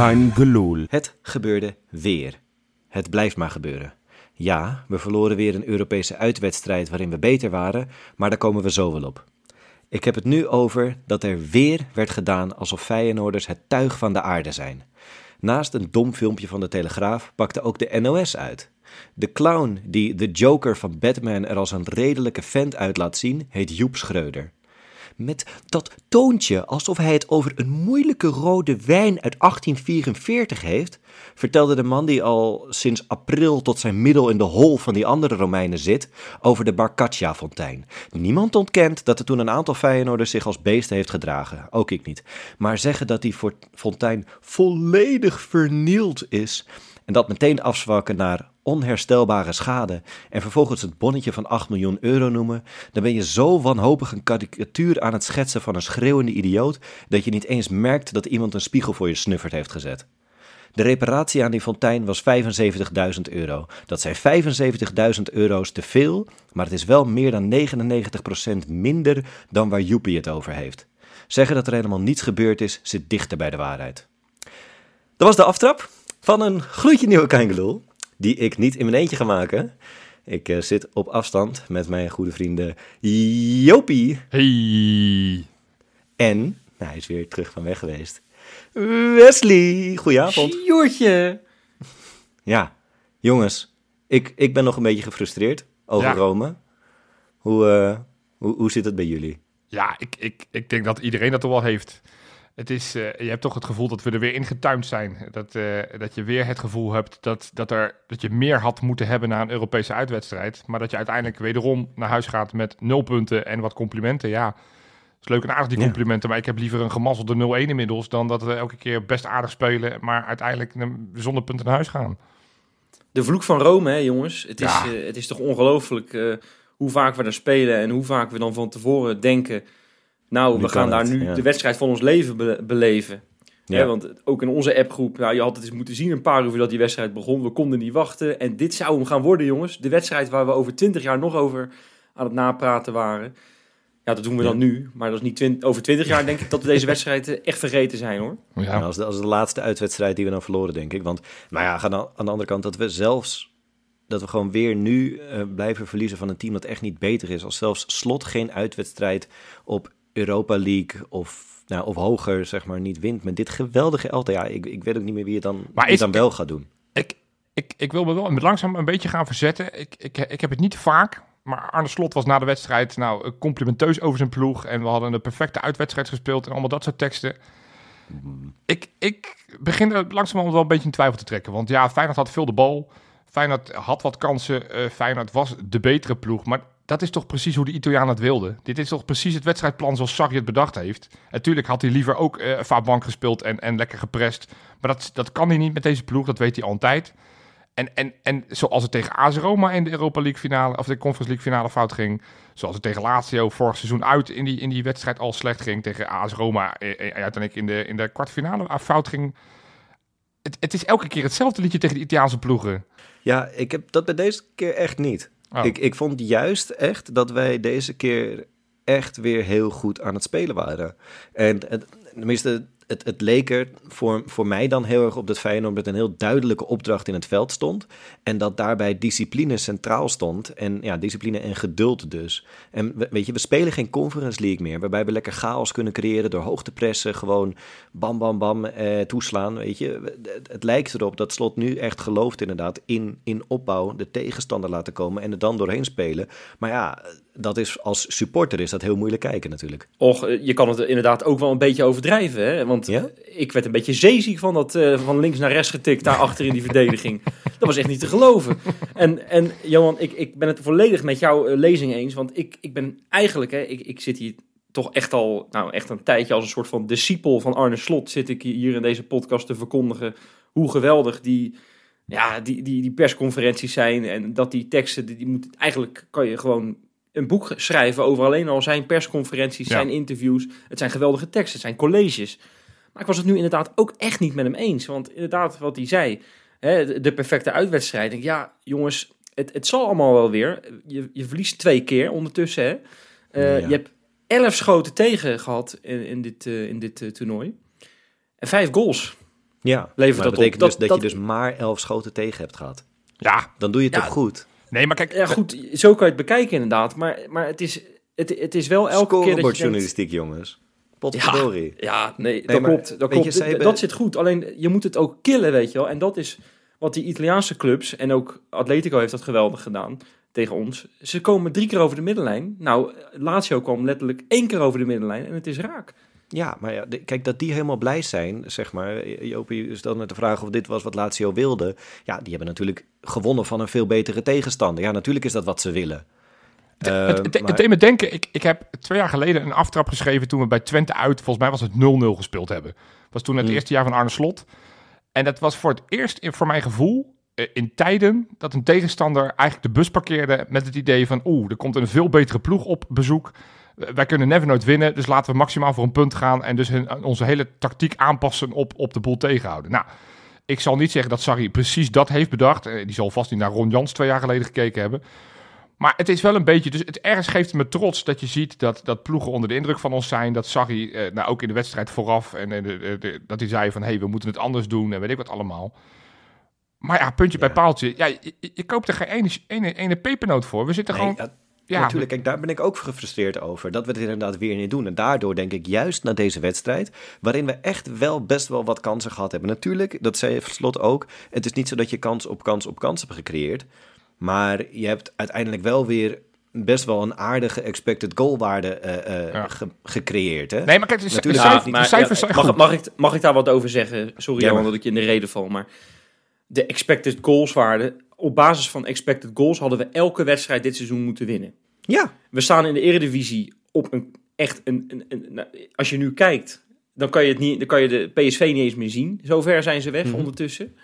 Kein geloel. Het gebeurde weer. Het blijft maar gebeuren. Ja, we verloren weer een Europese uitwedstrijd waarin we beter waren, maar daar komen we zo wel op. Ik heb het nu over dat er weer werd gedaan alsof Feyenoorders het tuig van de aarde zijn. Naast een dom filmpje van de Telegraaf pakte ook de NOS uit. De clown die de Joker van Batman er als een redelijke vent uit laat zien, heet Joep Schreuder. Met dat toontje alsof hij het over een moeilijke rode wijn uit 1844 heeft, vertelde de man die al sinds april tot zijn middel in de hol van die andere Romeinen zit, over de Barcaccia-fontein. Niemand ontkent dat er toen een aantal Feyenoorders zich als beesten heeft gedragen, ook ik niet. Maar zeggen dat die fontein volledig vernield is en dat meteen afzwakken naar onherstelbare schade en vervolgens het bonnetje van 8 miljoen euro noemen, dan ben je zo wanhopig een karikatuur aan het schetsen van een schreeuwende idioot dat je niet eens merkt dat iemand een spiegel voor je snuffert heeft gezet. De reparatie aan die fontein was 75.000 euro. Dat zijn 75.000 euro's te veel, maar het is wel meer dan 99% minder dan waar Joepie het over heeft. Zeggen dat er helemaal niets gebeurd is, zit dichter bij de waarheid. Dat was de aftrap van een gloedje nieuwe Kangeloel die ik niet in mijn eentje ga maken. Ik uh, zit op afstand met mijn goede vrienden Jopie. Hey. En, nou, hij is weer terug van weg geweest. Wesley, goedenavond. Sjoertje. Ja, jongens, ik, ik ben nog een beetje gefrustreerd over ja. Rome. Hoe, uh, hoe, hoe zit het bij jullie? Ja, ik, ik, ik denk dat iedereen dat er wel heeft. Het is, uh, je hebt toch het gevoel dat we er weer ingetuind zijn. Dat, uh, dat je weer het gevoel hebt dat, dat, er, dat je meer had moeten hebben na een Europese uitwedstrijd. Maar dat je uiteindelijk wederom naar huis gaat met nul punten en wat complimenten. Ja, het is leuk en aardig die complimenten. Ja. Maar ik heb liever een gemasselde 0-1 inmiddels dan dat we elke keer best aardig spelen. Maar uiteindelijk zonder punten naar huis gaan. De vloek van Rome, hè, jongens. Het, ja. is, uh, het is toch ongelooflijk hoe vaak we daar spelen en hoe vaak we dan van tevoren denken nou, nu we gaan daar het, nu ja. de wedstrijd van ons leven be beleven. Ja. ja. want ook in onze appgroep, nou, je had het eens moeten zien een paar uur voordat die wedstrijd begon. We konden niet wachten. En dit zou hem gaan worden, jongens. De wedstrijd waar we over twintig jaar nog over aan het napraten waren. Ja, dat doen we ja. dan nu. Maar dat is niet twint over twintig jaar, denk ik, dat we deze wedstrijd echt vergeten zijn, hoor. Ja, nou, als, de, als de laatste uitwedstrijd die we dan verloren, denk ik. Want, nou ja, aan de andere kant, dat we zelfs dat we gewoon weer nu uh, blijven verliezen van een team dat echt niet beter is. Als zelfs Slot geen uitwedstrijd op Europa League of, nou, of hoger, zeg maar, niet wint met dit geweldige elftal. Ja, ik, ik weet ook niet meer wie het dan, maar dan wel gaat doen. Ik, ik, ik wil me wel langzaam een beetje gaan verzetten. Ik, ik, ik heb het niet vaak, maar Arne Slot was na de wedstrijd nou complimenteus over zijn ploeg. En we hadden een perfecte uitwedstrijd gespeeld en allemaal dat soort teksten. Ik, ik begin er langzaam wel een beetje in twijfel te trekken. Want ja, Feyenoord had veel de bal. Feyenoord had wat kansen. Uh, Feyenoord was de betere ploeg. Maar dat is toch precies hoe de Italiaan het wilde. Dit is toch precies het wedstrijdplan zoals Sarri het bedacht heeft. Natuurlijk had hij liever ook uh, Fabank gespeeld en, en lekker geprest. Maar dat, dat kan hij niet met deze ploeg, dat weet hij altijd. En, en, en zoals het tegen AS Roma in de Europa League finale, of de Conference League finale fout ging. Zoals het tegen Lazio vorig seizoen uit in die, in die wedstrijd al slecht ging. Tegen AS Roma en uiteindelijk in de, in de kwartfinale fout ging. Het, het is elke keer hetzelfde liedje tegen de Italiaanse ploegen. Ja, ik heb dat bij deze keer echt niet. Oh. Ik, ik vond juist echt dat wij deze keer echt weer heel goed aan het spelen waren. En tenminste, het, het leek er voor, voor mij dan heel erg op dat Feyenoord met een heel duidelijke opdracht in het veld stond. En dat daarbij discipline centraal stond. En ja, discipline en geduld dus. En weet je, we spelen geen Conference League meer. Waarbij we lekker chaos kunnen creëren door hoog te pressen. Gewoon bam, bam, bam eh, toeslaan. Weet je, het, het, lijkt erop dat Slot nu echt gelooft inderdaad in, in opbouw. De tegenstander laten komen en er dan doorheen spelen. Maar ja dat is als supporter is dat heel moeilijk kijken natuurlijk. Och, eh, je kan het inderdaad ook wel een beetje overdrijven. Hè? Want ja? ik werd een beetje zeeziek van dat uh, van links naar rechts getikt daar achter in die verdediging. Dat was echt niet te geloven. En, en Johan, ik, ik ben het volledig met jouw uh, lezing eens. Want ik, ik ben eigenlijk, hè, ik, ik zit hier toch echt al nou, echt een tijdje als een soort van discipel van Arne Slot... zit ik hier in deze podcast te verkondigen hoe geweldig die ja, die, die, die persconferenties zijn en dat die teksten, die, die moet, eigenlijk kan je gewoon een boek schrijven over alleen al zijn persconferenties, ja. zijn interviews. Het zijn geweldige teksten, het zijn colleges. Maar ik was het nu inderdaad ook echt niet met hem eens. Want inderdaad, wat hij zei, hè, de perfecte uitwedstrijd. Ja, jongens, het, het zal allemaal wel weer. Je, je verliest twee keer ondertussen. Hè. Uh, ja. Je hebt elf schoten tegen gehad in, in dit, uh, in dit uh, toernooi. En vijf goals. Ja, Levert dat dat betekent op. dus Dat- dat, je dus maar elf schoten tegen hebt gehad. Ja, Dan doe je het Ja. toch goed? Nee, maar kijk, Ja, goed, zo kan je het bekijken inderdaad. Maar, maar het, is, het, het is wel elke keer dat je denkt... Scorebordjournalistiek, jongens. Potverdorie. Ja, nee, dat maar klopt. Dat, klopt. je, dat zit goed. Alleen je moet het ook killen, weet je wel. En dat is wat die Italiaanse clubs, en ook Atletico heeft dat geweldig gedaan tegen ons. Ze komen drie keer over de middenlijn. Nou, Lazio kwam letterlijk één keer over de middenlijn en het is raak. Ja, maar ja, kijk, dat die helemaal blij zijn, zeg maar. Jopie stelde net de vraag of dit was wat Lazio wilde. Ja, die hebben natuurlijk gewonnen van een veel betere tegenstander. Ja, natuurlijk is dat wat ze willen. Eh, het, het maar- deed me denken, ik, ik heb twee jaar geleden een aftrap geschreven toen we bij Twente uit, volgens mij was het 0-0 gespeeld hebben. was toen het Mm. eerste jaar van Arne Slot. En dat was voor het eerst, in- voor mijn gevoel, eh, in tijden dat een tegenstander eigenlijk de bus parkeerde met het idee van, oeh, er komt een veel betere ploeg op bezoek. Eh, Wij kunnen never nooit winnen, dus laten we maximaal voor een punt gaan en dus hun, onze hele tactiek aanpassen op, op de boel tegenhouden. Nou, ik zal niet zeggen dat Sarri precies dat heeft bedacht. Eh, Die zal vast niet naar Ron Jans twee jaar geleden gekeken hebben. Maar het is wel een beetje, dus het ergens geeft me trots dat je ziet dat, dat ploegen onder de indruk van ons zijn. Dat Sarri, eh, nou ook in de wedstrijd vooraf, en eh, de- de- de- dat hij zei van, hé, hey, we moeten het anders doen en weet ik wat allemaal. Maar ja, puntje bij paaltje. Ja, je, koopt er geen ene, ene, ene pepernoot voor. We zitten Nee, gewoon... Ja, natuurlijk. Kijk, daar ben ik ook gefrustreerd over. Dat we het inderdaad weer niet doen. En daardoor denk ik juist na deze wedstrijd, waarin we echt wel best wel wat kansen gehad hebben. Natuurlijk, dat zei Slot ook. Het is niet zo dat je kans op kans op kans hebt gecreëerd. Maar je hebt uiteindelijk wel weer best wel een aardige expected goal waarde eh, eh, Ja. ge- gecreëerd. Hè? Nee, maar kijk, de, de, Natuurlijk cijfers, niet. de cijfers zijn mag, goed. mag, ik, mag ik daar wat over zeggen? Sorry maar- dat ik je in de reden val, maar de expected goals waarde, op basis van expected goals hadden we elke wedstrijd dit seizoen moeten winnen. Ja, We staan in de Eredivisie op een echt een, een, een- nou, als je nu kijkt, dan kan je het niet, dan kan je de PSV niet eens meer zien. Zover zijn ze weg Mhm. ondertussen.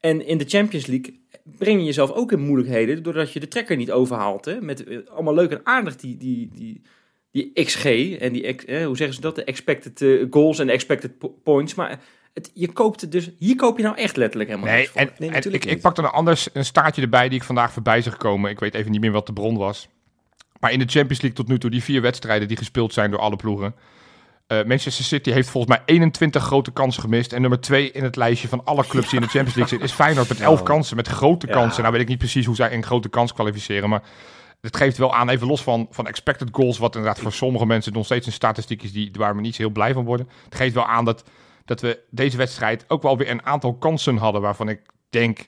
En in de Champions League breng je jezelf ook in moeilijkheden doordat je de trekker niet overhaalt. Hè? Met eh, allemaal leuk en aardig die, die, die, die XG en die, eh, hoe zeggen ze dat? De expected eh, goals en expected po- points. Maar het, je koopt het dus, hier koop je nou echt letterlijk helemaal Nee, en, Nee, en ik, ik pak dan een anders een staartje erbij die ik vandaag voorbij zag komen. Ik weet even niet meer wat de bron was. Maar in de Champions League tot nu toe, die vier wedstrijden die gespeeld zijn door alle ploegen. eh, Manchester City heeft volgens mij 21 grote kansen gemist. En nummer 2 in het lijstje van alle clubs die in de Champions League zitten is Feyenoord met 11 Oh. kansen, met grote Ja. kansen. Nou weet ik niet precies hoe zij een grote kans kwalificeren, maar het geeft wel aan, even los van, van expected goals, wat inderdaad voor sommige mensen nog steeds een statistiek is die, waar we niet zo heel blij van worden. Het geeft wel aan dat, dat we deze wedstrijd ook wel weer een aantal kansen hadden waarvan ik denk...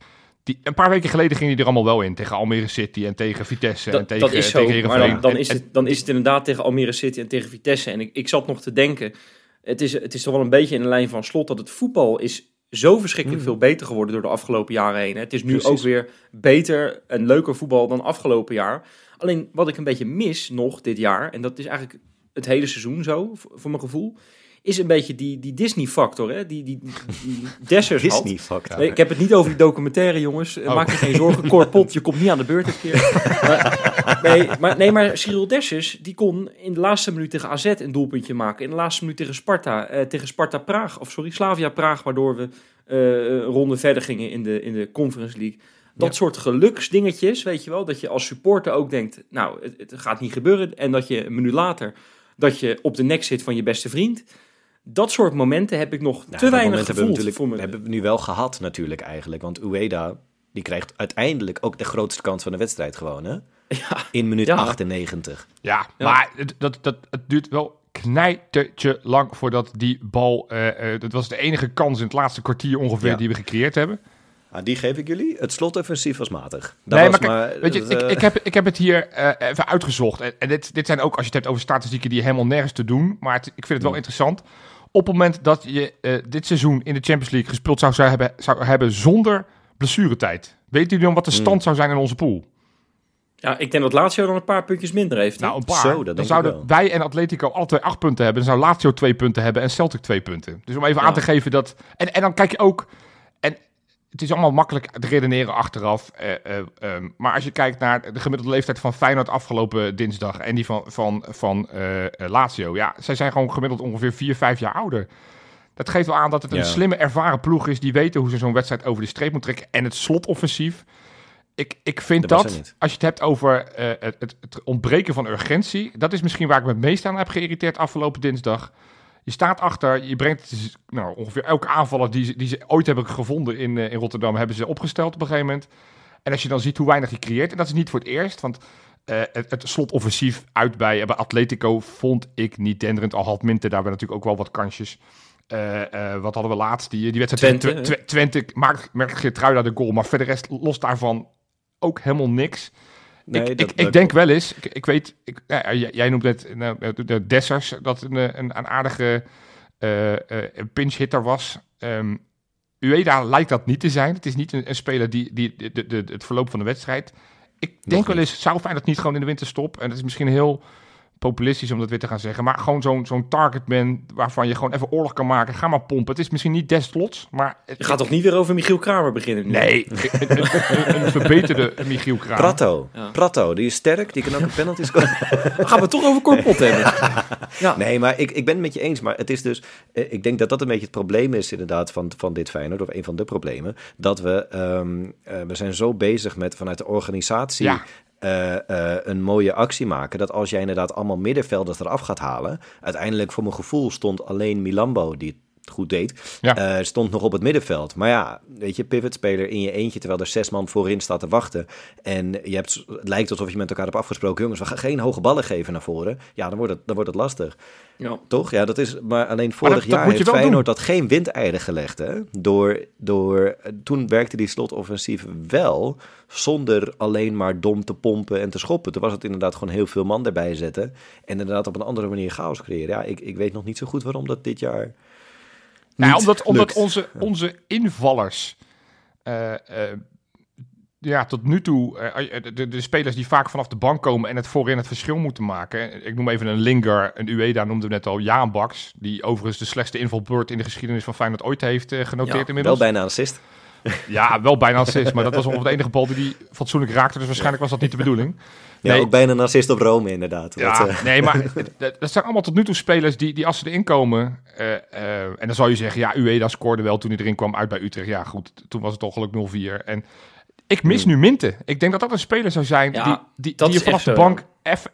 Die, een paar weken geleden ging hij er allemaal wel in. Tegen Almere City en tegen Vitesse en Dat, tegen, dat is zo, tegen maar dan, En- is en- het, dan is het inderdaad tegen Almere City en tegen Vitesse. En ik, ik zat nog te denken, het is, het is toch wel een beetje in de lijn van slot dat het voetbal is zo verschrikkelijk Mm. veel beter geworden door de afgelopen jaren heen. Het is nu Precies. ook weer beter en leuker voetbal dan afgelopen jaar. Alleen wat ik een beetje mis nog dit jaar, en dat is eigenlijk het hele seizoen zo, voor mijn gevoel, is een beetje die, die Disney-factor, hè? die, die, die Dessers had. Disney, fuck. Nee, ik heb het niet over die documentaire, jongens. Eh, Oh. Maak je geen zorgen. Cor Pot, je komt niet aan de beurt dit keer. maar, nee, maar, nee, maar Cyril Dessers, die kon in de laatste minuut tegen AZ een doelpuntje maken. In de laatste minuut tegen Sparta, eh, tegen Sparta Praag, of sorry, Slavia Praag, waardoor we eh, een ronde verder gingen in de, in de Conference League. Dat Ja. soort geluksdingetjes, weet je wel, dat je als supporter ook denkt, nou, het, het gaat niet gebeuren. En dat je een minuut later, dat je op de nek zit van je beste vriend. Dat soort momenten heb ik nog Nou, te weinig moment hebben we gevoeld natuurlijk voor me. hebben we nu wel gehad natuurlijk eigenlijk. Want Ueda, die krijgt uiteindelijk ook de grootste kans van de wedstrijd gewoon, hè? Ja. In minuut Ja. 98. Ja, Ja. maar het, dat, dat, het duurt wel knijtertje lang voordat die bal... eh, eh, dat was de enige kans in het laatste kwartier ongeveer Ja. die we gecreëerd hebben. Ah, die geef ik jullie. Het slotoffensief was matig. Dat nee, was maar, maar, weet je, dat, ik, eh, ik, heb, ik heb het hier eh, even uitgezocht. En, en dit, dit zijn ook, als je het hebt over statistieken, die helemaal nergens te doen. Maar het- ik vind het wel interessant. Op het moment dat je eh, dit seizoen in de Champions League gespeeld zou, zou, hebben, zou hebben zonder blessuretijd. Weet jullie dan wat de Hmm. stand zou zijn in onze pool? Ja, ik denk dat Lazio dan een paar puntjes minder heeft. hè? Nou, een paar. Zo, dat dan zouden wel. wij en Atletico alle twee acht punten hebben. Dan zou Lazio twee punten hebben en Celtic twee punten. Dus om even Ja. aan te geven dat... En, en dan kijk je ook... Het is allemaal makkelijk te redeneren achteraf. eh, eh, ehm, maar als je kijkt naar de gemiddelde leeftijd van Feyenoord afgelopen dinsdag... en die van, van, van eh, Lazio. Ja, zij zijn gewoon gemiddeld ongeveer vier, vijf jaar ouder. Dat geeft wel aan dat het een Ja. slimme, ervaren ploeg is... die weten hoe ze zo'n wedstrijd over de streep moet trekken. En het slotoffensief... Ik, ik vind Dat als je het hebt over het, het, het ontbreken van urgentie, dat is misschien waar ik me het meest aan heb geïrriteerd afgelopen dinsdag. Je staat achter, je brengt nou, ongeveer elke aanvaller die, die ze ooit hebben gevonden in, in Rotterdam, hebben ze opgesteld op een gegeven moment. En als je dan ziet hoe weinig je creëert, en dat is niet voor het eerst, want uh, het, het slotoffensief uit bij, bij Atletico vond ik niet denderend. Al had Minter daar natuurlijk ook wel wat kansjes. Uh, uh, wat hadden we laatst? Die, die wedstrijd Twente, Twente, Twente maakt, merkt Geertruida de goal. Maar verder rest los daarvan ook helemaal niks. Nee, ik, dat, ik, ik denk wel eens, ik, ik weet, ik, ja, jij noemt net de, de Dessers, dat een, een, een aardige pinch hitter was. Um, Ueda lijkt dat niet te zijn. Het is niet een, een speler die, die de, de, het verloop van de wedstrijd ik denk wel eens, zou fijn dat niet gewoon in de winterstop. En dat is misschien heel populistisch om dat weer te gaan zeggen. Maar gewoon zo'n zo'n targetman waarvan je gewoon even oorlog kan maken. Ga maar pompen. Het is misschien niet des vlots, maar... Het, je gaat toch niet weer over Michiel Kramer beginnen? Nu? Nee, een, een, verbeterde Michiel Kramer. Prato. Ja. Prato, die is sterk. Die kan ook een penalty scoren. gaan we toch over Korpot hebben? ja. Nee, maar ik, ik ben het met je eens. Maar het is dus... Eh, ik denk dat dat een beetje het probleem is inderdaad van, van dit Feyenoord. Of een van de problemen. Dat we... Um, uh, we zijn zo bezig met vanuit de organisatie... Ja. Uh, uh, een mooie actie maken. Dat als jij inderdaad allemaal middenvelders eraf gaat halen. Uiteindelijk, voor mijn gevoel, stond alleen Milambo die goed deed. Ja. Uh, stond nog op het middenveld. Maar ja, weet je, pivotspeler in je eentje. Terwijl er zes man voorin staat te wachten. En je hebt, het lijkt alsof je met elkaar hebt afgesproken. Jongens, we gaan geen hoge ballen geven naar voren. Ja, dan wordt het, dan wordt het lastig. Ja. Toch? Ja, dat is. Maar alleen vorig dat, jaar dat heeft Feyenoord dat geen windeieren gelegd. Hè? Door, door, toen werkte die slotoffensief wel zonder alleen maar dom te pompen en te schoppen. Toen was het inderdaad gewoon heel veel man erbij zetten. En inderdaad op een andere manier chaos creëren. Ja, ik, ik weet nog niet zo goed waarom dat dit jaar. Nou, omdat, omdat onze, onze invallers. Uh, uh, ja, tot nu toe, uh, de, de, spelers die vaak vanaf de bank komen en het voorin het verschil moeten maken. Ik noem even een Linger, een Ueda noemde we net al, Jaan Baks, die overigens de slechtste invalbeurt in de geschiedenis van Feyenoord ooit heeft genoteerd ja, inmiddels. Wel bijna een assist. Ja, wel bijna assist, maar dat was ongeveer de enige bal die hij fatsoenlijk raakte. Dus waarschijnlijk was dat niet de bedoeling. Nee. Ja, ook bijna een assist op Rome inderdaad. Ja, uh... nee, maar dat zijn allemaal tot nu toe spelers die, die als ze erin komen... Uh, uh, en dan zou je zeggen, ja, Ueda scoorde wel toen hij erin kwam uit bij Utrecht. Ja, goed, toen was het toch geluk 0-4. En ik mis hmm. nu Minte. Ik denk dat dat een speler zou zijn ja, die, die, die je vanaf de bank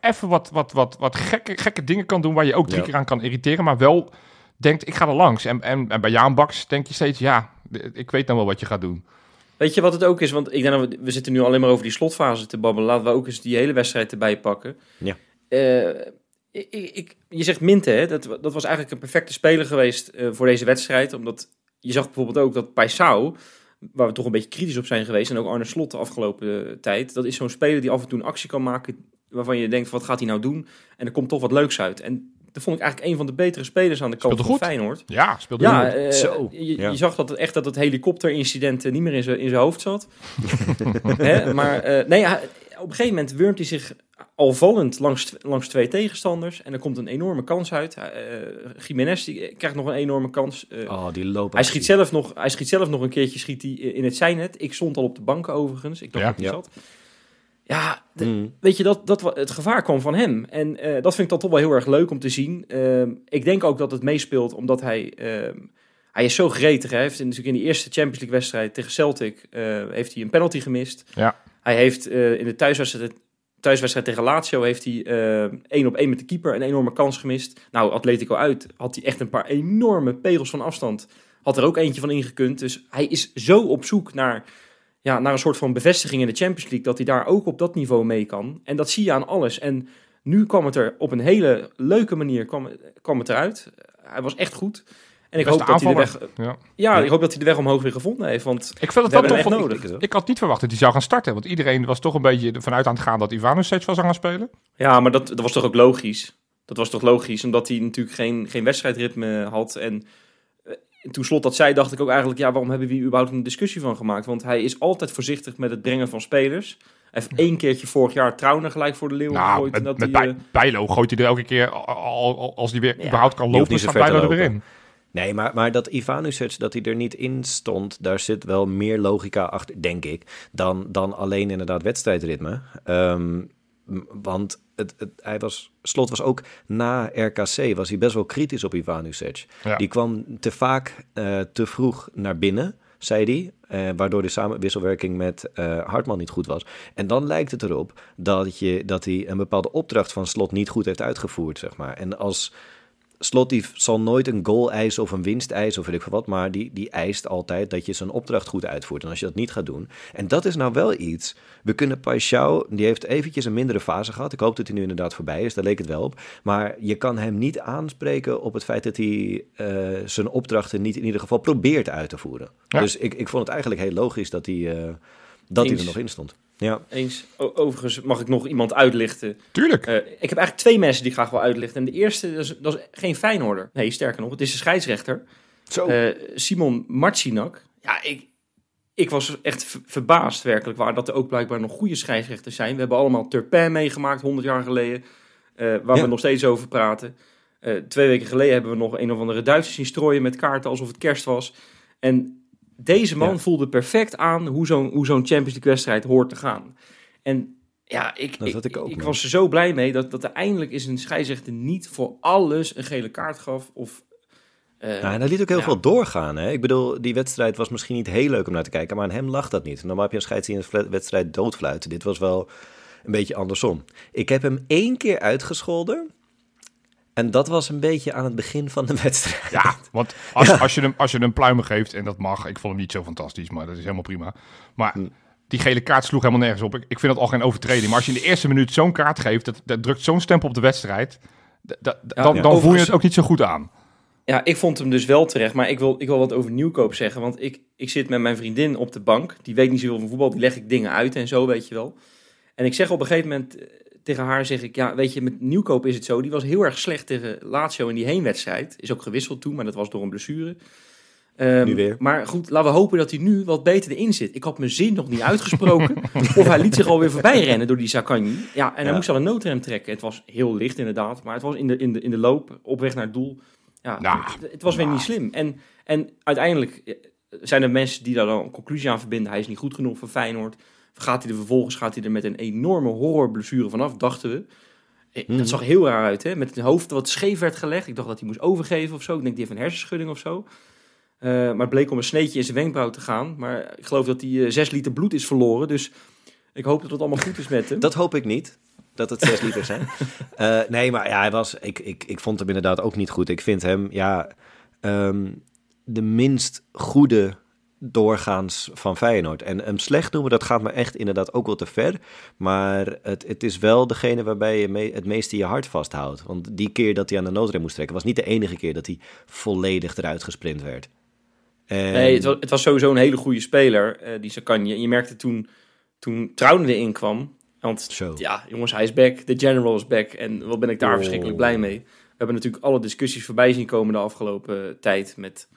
even wat, wat, wat, wat gekke, gekke dingen kan doen... waar je ook drie keer aan kan irriteren, maar wel denkt, ik ga er langs. En, en, en bij Jaan Baks denk je steeds, ja, ik weet dan wel wat je gaat doen. Weet je wat het ook is? Want ik denk dat we, we zitten nu alleen maar over die slotfase te babbelen. Laten we ook eens die hele wedstrijd erbij pakken. Ja. Uh, ik, ik, je zegt Minte, hè? Dat, dat was eigenlijk een perfecte speler geweest uh, voor deze wedstrijd. Omdat je zag bijvoorbeeld ook dat Paisao, waar we toch een beetje kritisch op zijn geweest, en ook Arne Slot de afgelopen tijd, dat is zo'n speler die af en toe een actie kan maken waarvan je denkt, wat gaat hij nou doen? En er komt toch wat leuks uit. En dat vond ik eigenlijk een van de betere spelers aan de kant van Feyenoord. Ja, speelde ja, uh, Zo. Je, ja. je, zag dat het echt dat het helikopterincident uh, niet meer in zijn in zijn hoofd zat. Hè? Maar uh, nee, op een gegeven moment wurmt hij zich al vallend langs, langs twee tegenstanders. En er komt een enorme kans uit. Uh, Jiménez die krijgt nog een enorme kans. Uh, oh, die lopen. Hij schiet, zelf nog, hij schiet zelf nog een keertje schiet hij in het zijnet. Ik stond al op de bank overigens. Ik dacht ja. dat hij zat. Ja, mm. weet je, dat, dat, het gevaar kwam van hem. En uh, dat vind ik dan toch wel heel erg leuk om te zien. Uh, ik denk ook dat het meespeelt omdat hij... Uh, hij is zo gretig. Hij heeft natuurlijk in de eerste Champions League wedstrijd tegen Celtic... Eh, heeft hij een penalty gemist. Ja. Hij heeft in de thuiswedstrijd, thuiswedstrijd tegen Lazio... heeft hij één op één met de keeper een enorme kans gemist. Nou, Atletico uit had hij echt een paar enorme pegels van afstand. Had er ook eentje van ingekund. Dus hij is zo op zoek naar ja, naar een soort van bevestiging in de Champions League. Dat hij daar ook op dat niveau mee kan. En dat zie je aan alles. En nu kwam het er op een hele leuke manier kwam, kwam het eruit. Hij was echt goed. En ik hoop, dat hij de weg, ja. ja. ik hoop dat hij de weg omhoog weer gevonden heeft. Want ik vind het wel toch nodig. Ik, ik, had niet verwacht dat hij zou gaan starten. Want iedereen was toch een beetje vanuit aan het gaan dat Ivanovic was gaan spelen. Ja, maar dat, dat was toch ook logisch. Dat was toch logisch, omdat hij natuurlijk geen, geen wedstrijdritme had. En toen Slot dat zei, dacht ik ook eigenlijk... ja, waarom hebben we hier überhaupt een discussie van gemaakt? Want hij is altijd voorzichtig met het brengen van spelers. Hij heeft één keertje vorig jaar Trouwner gelijk voor de Leeuwen nou, gegooid. Met, dat met hij, Bijlo gooit hij er elke keer... als hij weer ja, überhaupt kan lopen, staat Bijlo er weer in. Nee, maar, maar dat Ivanovic, dat hij er niet in stond, daar zit wel meer logica achter, denk ik, dan, dan alleen inderdaad wedstrijdritme. Um, want het, het, hij was, Slot was ook na RKC, was hij best wel kritisch op Ivanovic. Ja. Die kwam te vaak uh, te vroeg naar binnen, zei hij. Uh, waardoor de samenwisselwerking met uh, Hartman niet goed was. En dan lijkt het erop dat, je, dat hij een bepaalde opdracht van Slot niet goed heeft uitgevoerd, zeg maar. En als Slot die zal nooit een goal eisen of een winst eisen of weet ik veel wat, maar die, die eist altijd dat je zijn opdracht goed uitvoert. En als je dat niet gaat doen, en dat is nou wel iets, we kunnen Paixão, die heeft eventjes een mindere fase gehad, ik hoop dat hij nu inderdaad voorbij is, daar leek het wel op, maar je kan hem niet aanspreken op het feit dat hij uh, zijn opdrachten niet in ieder geval probeert uit te voeren. Dus ik, ik vond het eigenlijk heel logisch dat hij, uh, dat hij er nog in stond. Ja. Eens. overigens mag ik nog iemand uitlichten. Tuurlijk. Uh, ik heb eigenlijk twee mensen die ik graag wil uitlichten. En de eerste, dat is, dat is geen Feyenoorder. Nee, sterker nog, het is de scheidsrechter. Zo. Uh, Simon Marcinak. Ja, ik, ik was echt verbaasd werkelijk waar dat er ook blijkbaar nog goede scheidsrechters zijn. We hebben allemaal Turpin meegemaakt, 100 jaar geleden. Uh, waar we nog steeds over praten. twee weken geleden hebben we nog een of andere Duitsers zien strooien met kaarten alsof het kerst was. En deze man voelde perfect aan hoe zo'n hoe zo'n Champions League wedstrijd hoort te gaan. En ja, ik, ik, ik, ik was er zo blij mee dat, dat er eindelijk is een scheidsrechter niet voor alles een gele kaart gaf. Of, uh, en hij liet ook heel veel doorgaan. Hè? Ik bedoel, die wedstrijd was misschien niet heel leuk om naar te kijken, maar aan hem lag dat niet. Normaal heb je een scheidsrechter in een wedstrijd doodfluiten. Dit was wel een beetje andersom. Ik heb hem één keer uitgescholden. En dat was een beetje aan het begin van de wedstrijd. Ja, want als, als, je, hem, als je hem pluimen geeft, en dat mag, ik vond hem niet zo fantastisch, maar dat is helemaal prima. Maar hm. die gele kaart sloeg helemaal nergens op. Ik, ik vind dat al geen overtreding. Maar als je in de eerste minuut zo'n kaart geeft, dat, dat drukt zo'n stempel op de wedstrijd, dan, dan voel je het ook niet zo goed aan. Ja, ik vond hem dus wel terecht. Maar ik wil, ik wil wat over Nieuwkoop zeggen. Want ik, ik zit met mijn vriendin op de bank. Die weet niet zoveel van voetbal. Die leg ik dingen uit en zo, weet je wel. En ik zeg op een gegeven moment tegen haar zeg ik, ja, weet je, met Nieuwkoop is het zo. Die was heel erg slecht tegen Lazio in die heenwedstrijd. Is ook gewisseld toen, maar dat was door een blessure. Um, nu weer. Maar goed, laten we hopen dat hij nu wat beter erin zit. Ik had mijn zin nog niet uitgesproken. of hij liet zich alweer voorbij rennen door die Zakanje. Ja, en hij moest al een noodrem trekken. Het was heel licht inderdaad, maar het was in de, in de, in de loop, op weg naar het doel. Ja, nou, het, het, was weer niet slim. En, en uiteindelijk eh, zijn er mensen die daar dan een conclusie aan verbinden. Hij is niet goed genoeg voor Feyenoord. Gaat hij er vervolgens gaat hij er met een enorme horrorblessure vanaf, dachten we. Eh, dat mhm. zag heel raar uit, hè? Met het hoofd wat scheef werd gelegd. Ik dacht dat hij moest overgeven of zo. Ik denk, die heeft een hersenschudding of zo. Uh, maar het bleek om een sneetje in zijn wenkbrauw te gaan. Maar ik geloof dat hij uh, zes liter bloed is verloren. Dus ik hoop dat het allemaal goed is met hem. Dat hoop ik niet. Dat het zes liter zijn. uh, nee, maar ja, hij was, ik, ik, ik vond hem inderdaad ook niet goed. Ik vind hem, ja, um, de minst goede doorgaans van Feyenoord. En hem slecht noemen, dat gaat me echt inderdaad ook wel te ver. Maar het, het is wel degene waarbij je het meeste je hart vasthoudt. Want die keer dat hij aan de noodrem moest trekken, was niet de enige keer dat hij volledig eruit gesprint werd. En... Nee, het was, het was, sowieso een hele goede speler, uh, die Sakanje. En je merkte toen, toen Trouwen erin kwam, want Zo. ja, jongens, hij is back, de general is back. En wat ben ik daar oh. verschrikkelijk blij mee. We hebben natuurlijk alle discussies voorbij zien komen de afgelopen tijd met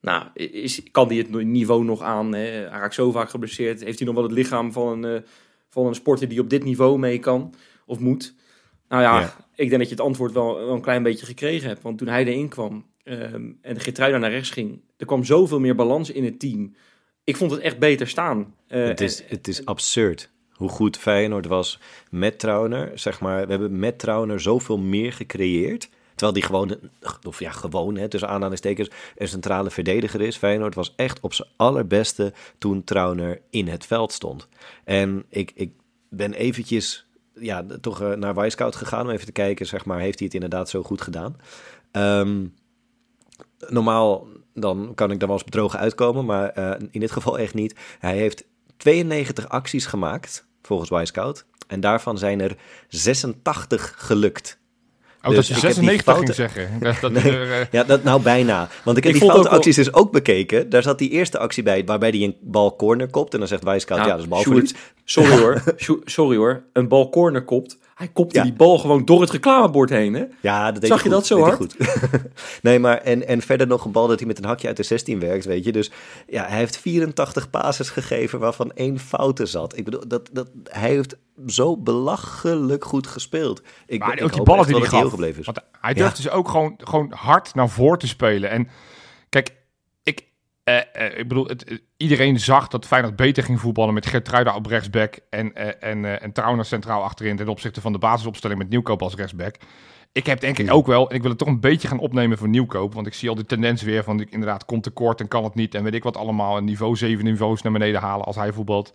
nou, is, kan hij het niveau nog aan? Hè? Hij raakt zo vaak geblesseerd. Heeft hij nog wel het lichaam van een, uh, van een sporter die op dit niveau mee kan of moet? Nou ja, ik denk dat je het antwoord wel, wel, een klein beetje gekregen hebt. Want toen hij erin kwam um, en Geertruida naar rechts ging, er kwam zoveel meer balans in het team. Ik vond het echt beter staan. Uh, het, is, het is absurd hoe goed Feyenoord was met Trauner. Zeg maar, we hebben met Trauner zoveel meer gecreëerd. Terwijl die gewoon, of ja, gewoon, hè, tussen aanhalingstekens, een centrale verdediger is. Feyenoord was echt op zijn allerbeste toen Trauner in het veld stond. En ik, ik ben eventjes ja, toch uh, naar Wisecout gegaan om even te kijken, zeg maar, heeft hij het inderdaad zo goed gedaan? Um, normaal dan kan ik daar wel eens bedrogen uitkomen, maar uh, in dit geval echt niet. Hij heeft 92 acties gemaakt, volgens Wisecout. En daarvan zijn er 86 gelukt. Oh, dus dat je 96 ging zeggen. Dat, nee, er, uh... Ja, dat nou bijna. Want ik heb ik die foute acties dus ook bekeken. Daar zat die eerste actie bij, waarbij hij een bal corner kopt. En dan zegt Wijscout, ja, dat is balverlies. Sorry hoor, sorry hoor. Een bal corner kopt. Hij kopte die bal gewoon door het reclamebord heen, hè? Ja, dat Zag je dat zo hard? Goed. nee, maar en, en verder nog een bal dat hij met een hakje uit de 16 werkt, weet je. Dus ja, hij heeft 84 passes gegeven waarvan één foute zat. Ik bedoel, dat, dat, hij heeft zo belachelijk goed gespeeld. Ik, maar ook die ballen die hij gaf. Gebleven is. Want hij durft dus ook gewoon, gewoon hard naar voren te spelen. En ik, eh, eh, ik bedoel, het, iedereen zag dat Feyenoord beter ging voetballen met Gertruida op rechtsback en, en, en Trauner centraal achterin ten opzichte van de basisopstelling met Nieuwkoop als rechtsback. Ik heb denk ik ook wel, en ik wil het toch een beetje gaan opnemen voor Nieuwkoop, want ik zie al de tendens weer van ik inderdaad komt tekort en kan het niet en weet ik wat allemaal, een niveau 7 niveaus naar beneden halen als hij voetbalt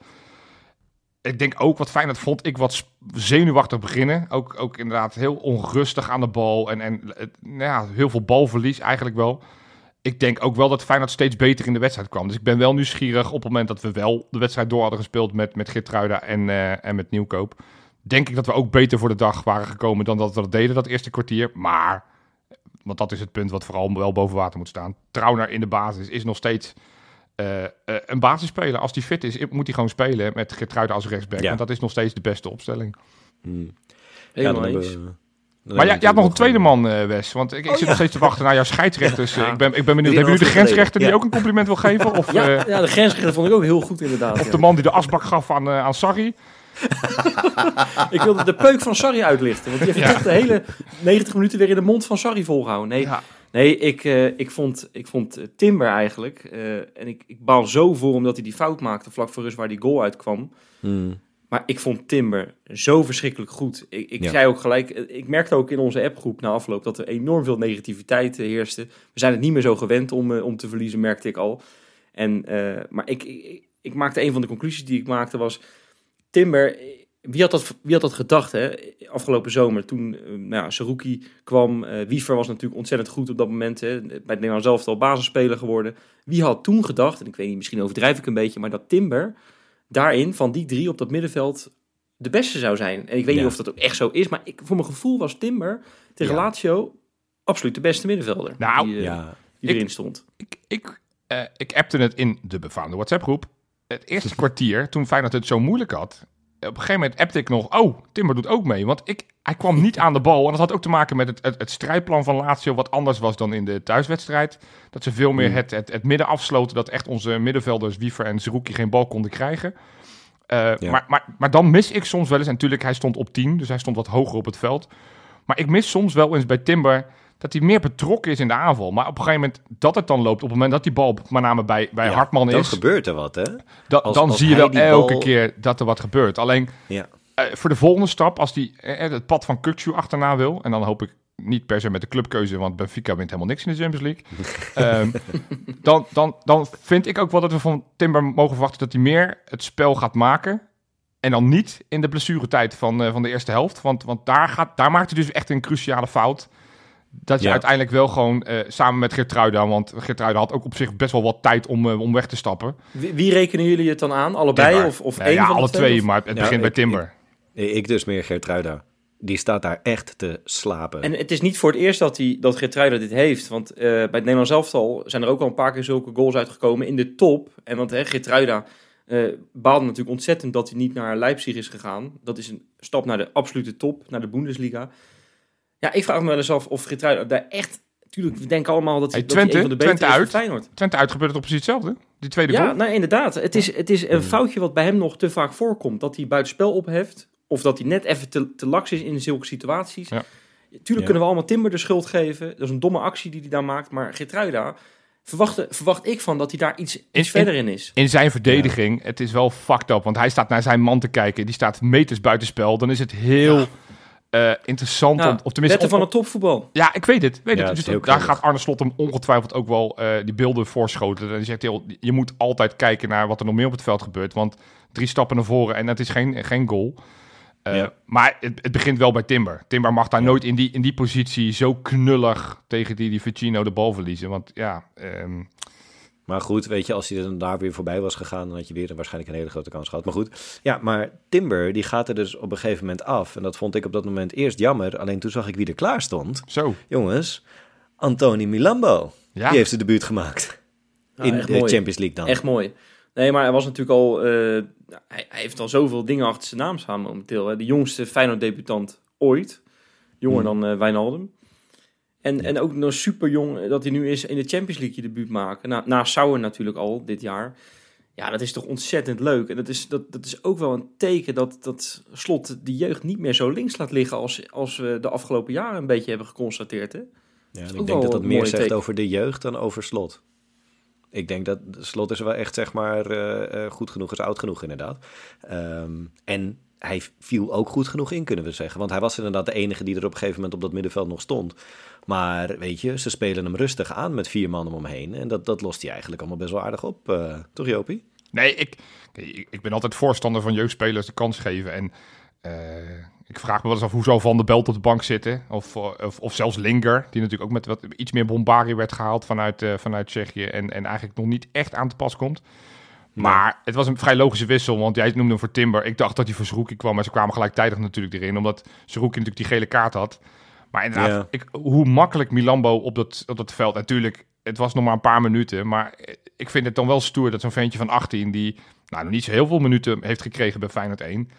ik denk ook wat dat vond ik wat zenuwachtig beginnen. Ook, ook inderdaad heel onrustig aan de bal en, en nou ja, heel veel balverlies eigenlijk wel. Ik denk ook wel dat Feyenoord steeds beter in de wedstrijd kwam. Dus ik ben wel nieuwsgierig op het moment dat we wel de wedstrijd door hadden gespeeld met, met Gertruida en, uh, en met Nieuwkoop. Denk ik dat we ook beter voor de dag waren gekomen dan dat we dat deden dat eerste kwartier. Maar, want dat is het punt wat vooral wel boven water moet staan. Trauner in de basis is nog steeds uh, uh, een basisspeler. Als die fit is, moet hij gewoon spelen met Gertruida als rechtsback. Ja. Want dat is nog steeds de beste opstelling. Hmm. Helemaal ja, eens. Maar jij, had nog een tweede man, uh, Wes. Want ik, ik oh, zit nog steeds te wachten naar jouw scheidsrechters. Ja. Ik, ben, ik ben benieuwd. Hebben jullie de grensrechter die ook een compliment wil geven? Of, ja, ja, de grensrechter vond ik ook heel goed inderdaad. Of de man die de asbak gaf aan, uh, aan Sarri. ik wilde de peuk van Sarri uitlichten. Want die heeft toch de hele 90 minuten weer in de mond van Sarri volgehouden. Nee, nee ik, uh, ik vond, ik vond Timber eigenlijk... en ik, ik baal zo voor omdat hij die fout maakte vlak voor rust waar die goal uitkwam. Hmm. Maar ik vond Timber zo verschrikkelijk goed. Ik, ik zei ook gelijk, ik merkte ook in onze appgroep na afloop dat er enorm veel negativiteit uh, heerste. We zijn het niet meer zo gewend om, uh, om te verliezen, merkte ik al. En, uh, maar ik, ik, ik, maakte een van de conclusies die ik maakte was, Timber, wie had dat, wie had dat gedacht hè? afgelopen zomer toen nou ja, Saruki kwam. Wiever was natuurlijk ontzettend goed op dat moment. Hè? Bij het Nederlands zelf al basisspeler geworden. Wie had toen gedacht, en ik weet niet, misschien overdrijf ik een beetje, maar dat Timber daarin, van die drie op dat middenveld, de beste zou zijn. En ik weet niet of dat ook echt zo is, maar ik, voor mijn gevoel was Timber tegen ja. Lazio absoluut de beste middenvelder. Nou, die, uh, ja. die erin stond. Ik, ik, uh, ik appte het in de befaamde WhatsApp-groep. Het eerste kwartier, toen Feyenoord het zo moeilijk had, op een gegeven moment appte ik nog, oh, Timber doet ook mee. Want ik, hij kwam niet aan de bal. En dat had ook te maken met het, het, het strijdplan van Lazio, wat anders was dan in de thuiswedstrijd. Dat ze veel meer hmm. het, het, het midden afsloten, dat echt onze middenvelders, Wiever en Zerouki, geen bal konden krijgen. Uh, maar, maar, maar dan mis ik soms wel eens, en natuurlijk, hij stond op 10, dus hij stond wat hoger op het veld. Maar ik mis soms wel eens bij Timber dat hij meer betrokken is in de aanval. Maar op een gegeven moment dat het dan loopt, op het moment dat die bal met name bij, bij Hartman is... dan gebeurt er wat, hè? Da, als, dan zie je wel elke keer dat er wat gebeurt. Alleen ja. uh, voor de volgende stap, als hij uh, het pad van Kukcu achterna wil... en dan hoop ik niet per se met de clubkeuze, want Benfica wint helemaal niks in de Champions League. um, dan, dan, dan vind ik ook wel dat we van Timber mogen verwachten dat hij meer het spel gaat maken... En dan niet in de blessuretijd van, uh, van de eerste helft. Want, want daar, gaat, daar maakt hij dus echt een cruciale fout dat je uiteindelijk wel gewoon uh, samen met Gertruida, want Gertruida had ook op zich best wel wat tijd om, uh, om weg te stappen. Wie, wie, rekenen jullie het dan aan? Allebei of, of één ja, van alle twee, twee maar het begint bij Timber. Ik, ik, dus meer Gertruida. Die staat daar echt te slapen. En het is niet voor het eerst dat, hij, dat Gertruida dit heeft. Want uh, bij het Nederlands elftal zijn er ook al een paar keer zulke goals uitgekomen in de top. En want hè, Gertruida baalde natuurlijk ontzettend dat hij niet naar Leipzig is gegaan. Dat is een stap naar de absolute top, naar de Bundesliga. Ja, ik vraag me wel eens af of Geertruiden daar echt... Tuurlijk, we denken allemaal dat hij, hey, Twente, dat hij een van de betere Twente uit, Feyenoord. Twente uit gebeurt het op precies hetzelfde. Die tweede ja, goal. nou inderdaad. Het is, het is een foutje wat bij hem nog te vaak voorkomt. Dat hij buitenspel opheft. Of dat hij net even te, te laks is in zulke situaties. Ja. Tuurlijk kunnen we allemaal Timber de schuld geven. Dat is een domme actie die hij daar maakt. Maar Geertruida verwacht, verwacht ik van dat hij daar iets, iets verder in is. In zijn verdediging, het is wel fucked up. Want hij staat naar zijn man te kijken. Die staat meters buitenspel. Dan is het heel... Uh, interessant. Nou, of tenminste, van het topvoetbal. Ja, ik weet het. Weet ja, het. Dus daar gaat Arne Slot hem ongetwijfeld ook wel uh, die beelden voorschoten. En hij zegt heel, je moet altijd kijken naar wat er nog meer op het veld gebeurt. Want drie stappen naar voren en dat is geen, geen goal. Uh, ja. Maar het, het, begint wel bij Timber. Timber mag daar ja. nooit in die, in die positie zo knullig tegen die, die Ficino de bal verliezen. Want ja, um, maar goed, weet je, als hij dan daar weer voorbij was gegaan, dan had je weer een, waarschijnlijk een hele grote kans gehad. Maar goed, ja, maar Timber, die gaat er dus op een gegeven moment af. En dat vond ik op dat moment eerst jammer. Alleen toen zag ik wie er klaar stond. Zo. Jongens, Antoni Milambo. Ja. Die heeft de debuut gemaakt. Nou, in de Champions League dan. Echt mooi. Nee, maar hij was natuurlijk al... Uh, hij, hij, heeft al zoveel dingen achter zijn naam staan momenteel. Hè. De jongste Feyenoord-debutant ooit. Jonger hmm. dan uh, Wijnaldum. En, en ook nog super jong eh, dat hij nu is in de Champions League je debuut maken. Na, na Sauer natuurlijk al dit jaar. Ja, dat is toch ontzettend leuk. En dat is, dat, dat is ook wel een teken dat, dat Slot de jeugd niet meer zo links laat liggen als, als we de afgelopen jaren een beetje hebben geconstateerd. Hè? Ja, en ik denk dat dat meer zegt over de jeugd dan over Slot. Ik denk dat Slot is wel echt, zeg maar, uh, goed genoeg, is oud genoeg inderdaad. Um, en hij viel ook goed genoeg in, kunnen we zeggen. Want hij was inderdaad de enige die er op een gegeven moment op dat middenveld nog stond. Maar weet je, ze spelen hem rustig aan met vier mannen omheen. En dat, dat lost hij eigenlijk allemaal best wel aardig op, uh, toch Jopie? Nee, ik, ik, ben altijd voorstander van jeugdspelers de kans geven. En uh, ik vraag me wel eens af hoe zou Van de Belt op de bank zitten. Of, of, of, zelfs Linger, die natuurlijk ook met wat iets meer bombarie werd gehaald vanuit, vanuit Tsjechië. En, en eigenlijk nog niet echt aan te pas komt. Maar het was een vrij logische wissel, want jij noemde hem voor Timber. Ik dacht dat hij voor Zerouki kwam, maar ze kwamen gelijktijdig natuurlijk erin. Omdat Zerouki natuurlijk die gele kaart had. Maar inderdaad, ik, hoe makkelijk Milambo op dat, op dat veld. Natuurlijk, het was nog maar een paar minuten. Maar ik vind het dan wel stoer dat zo'n ventje van 18... die nou, nog niet zo heel veel minuten heeft gekregen bij Feyenoord 1...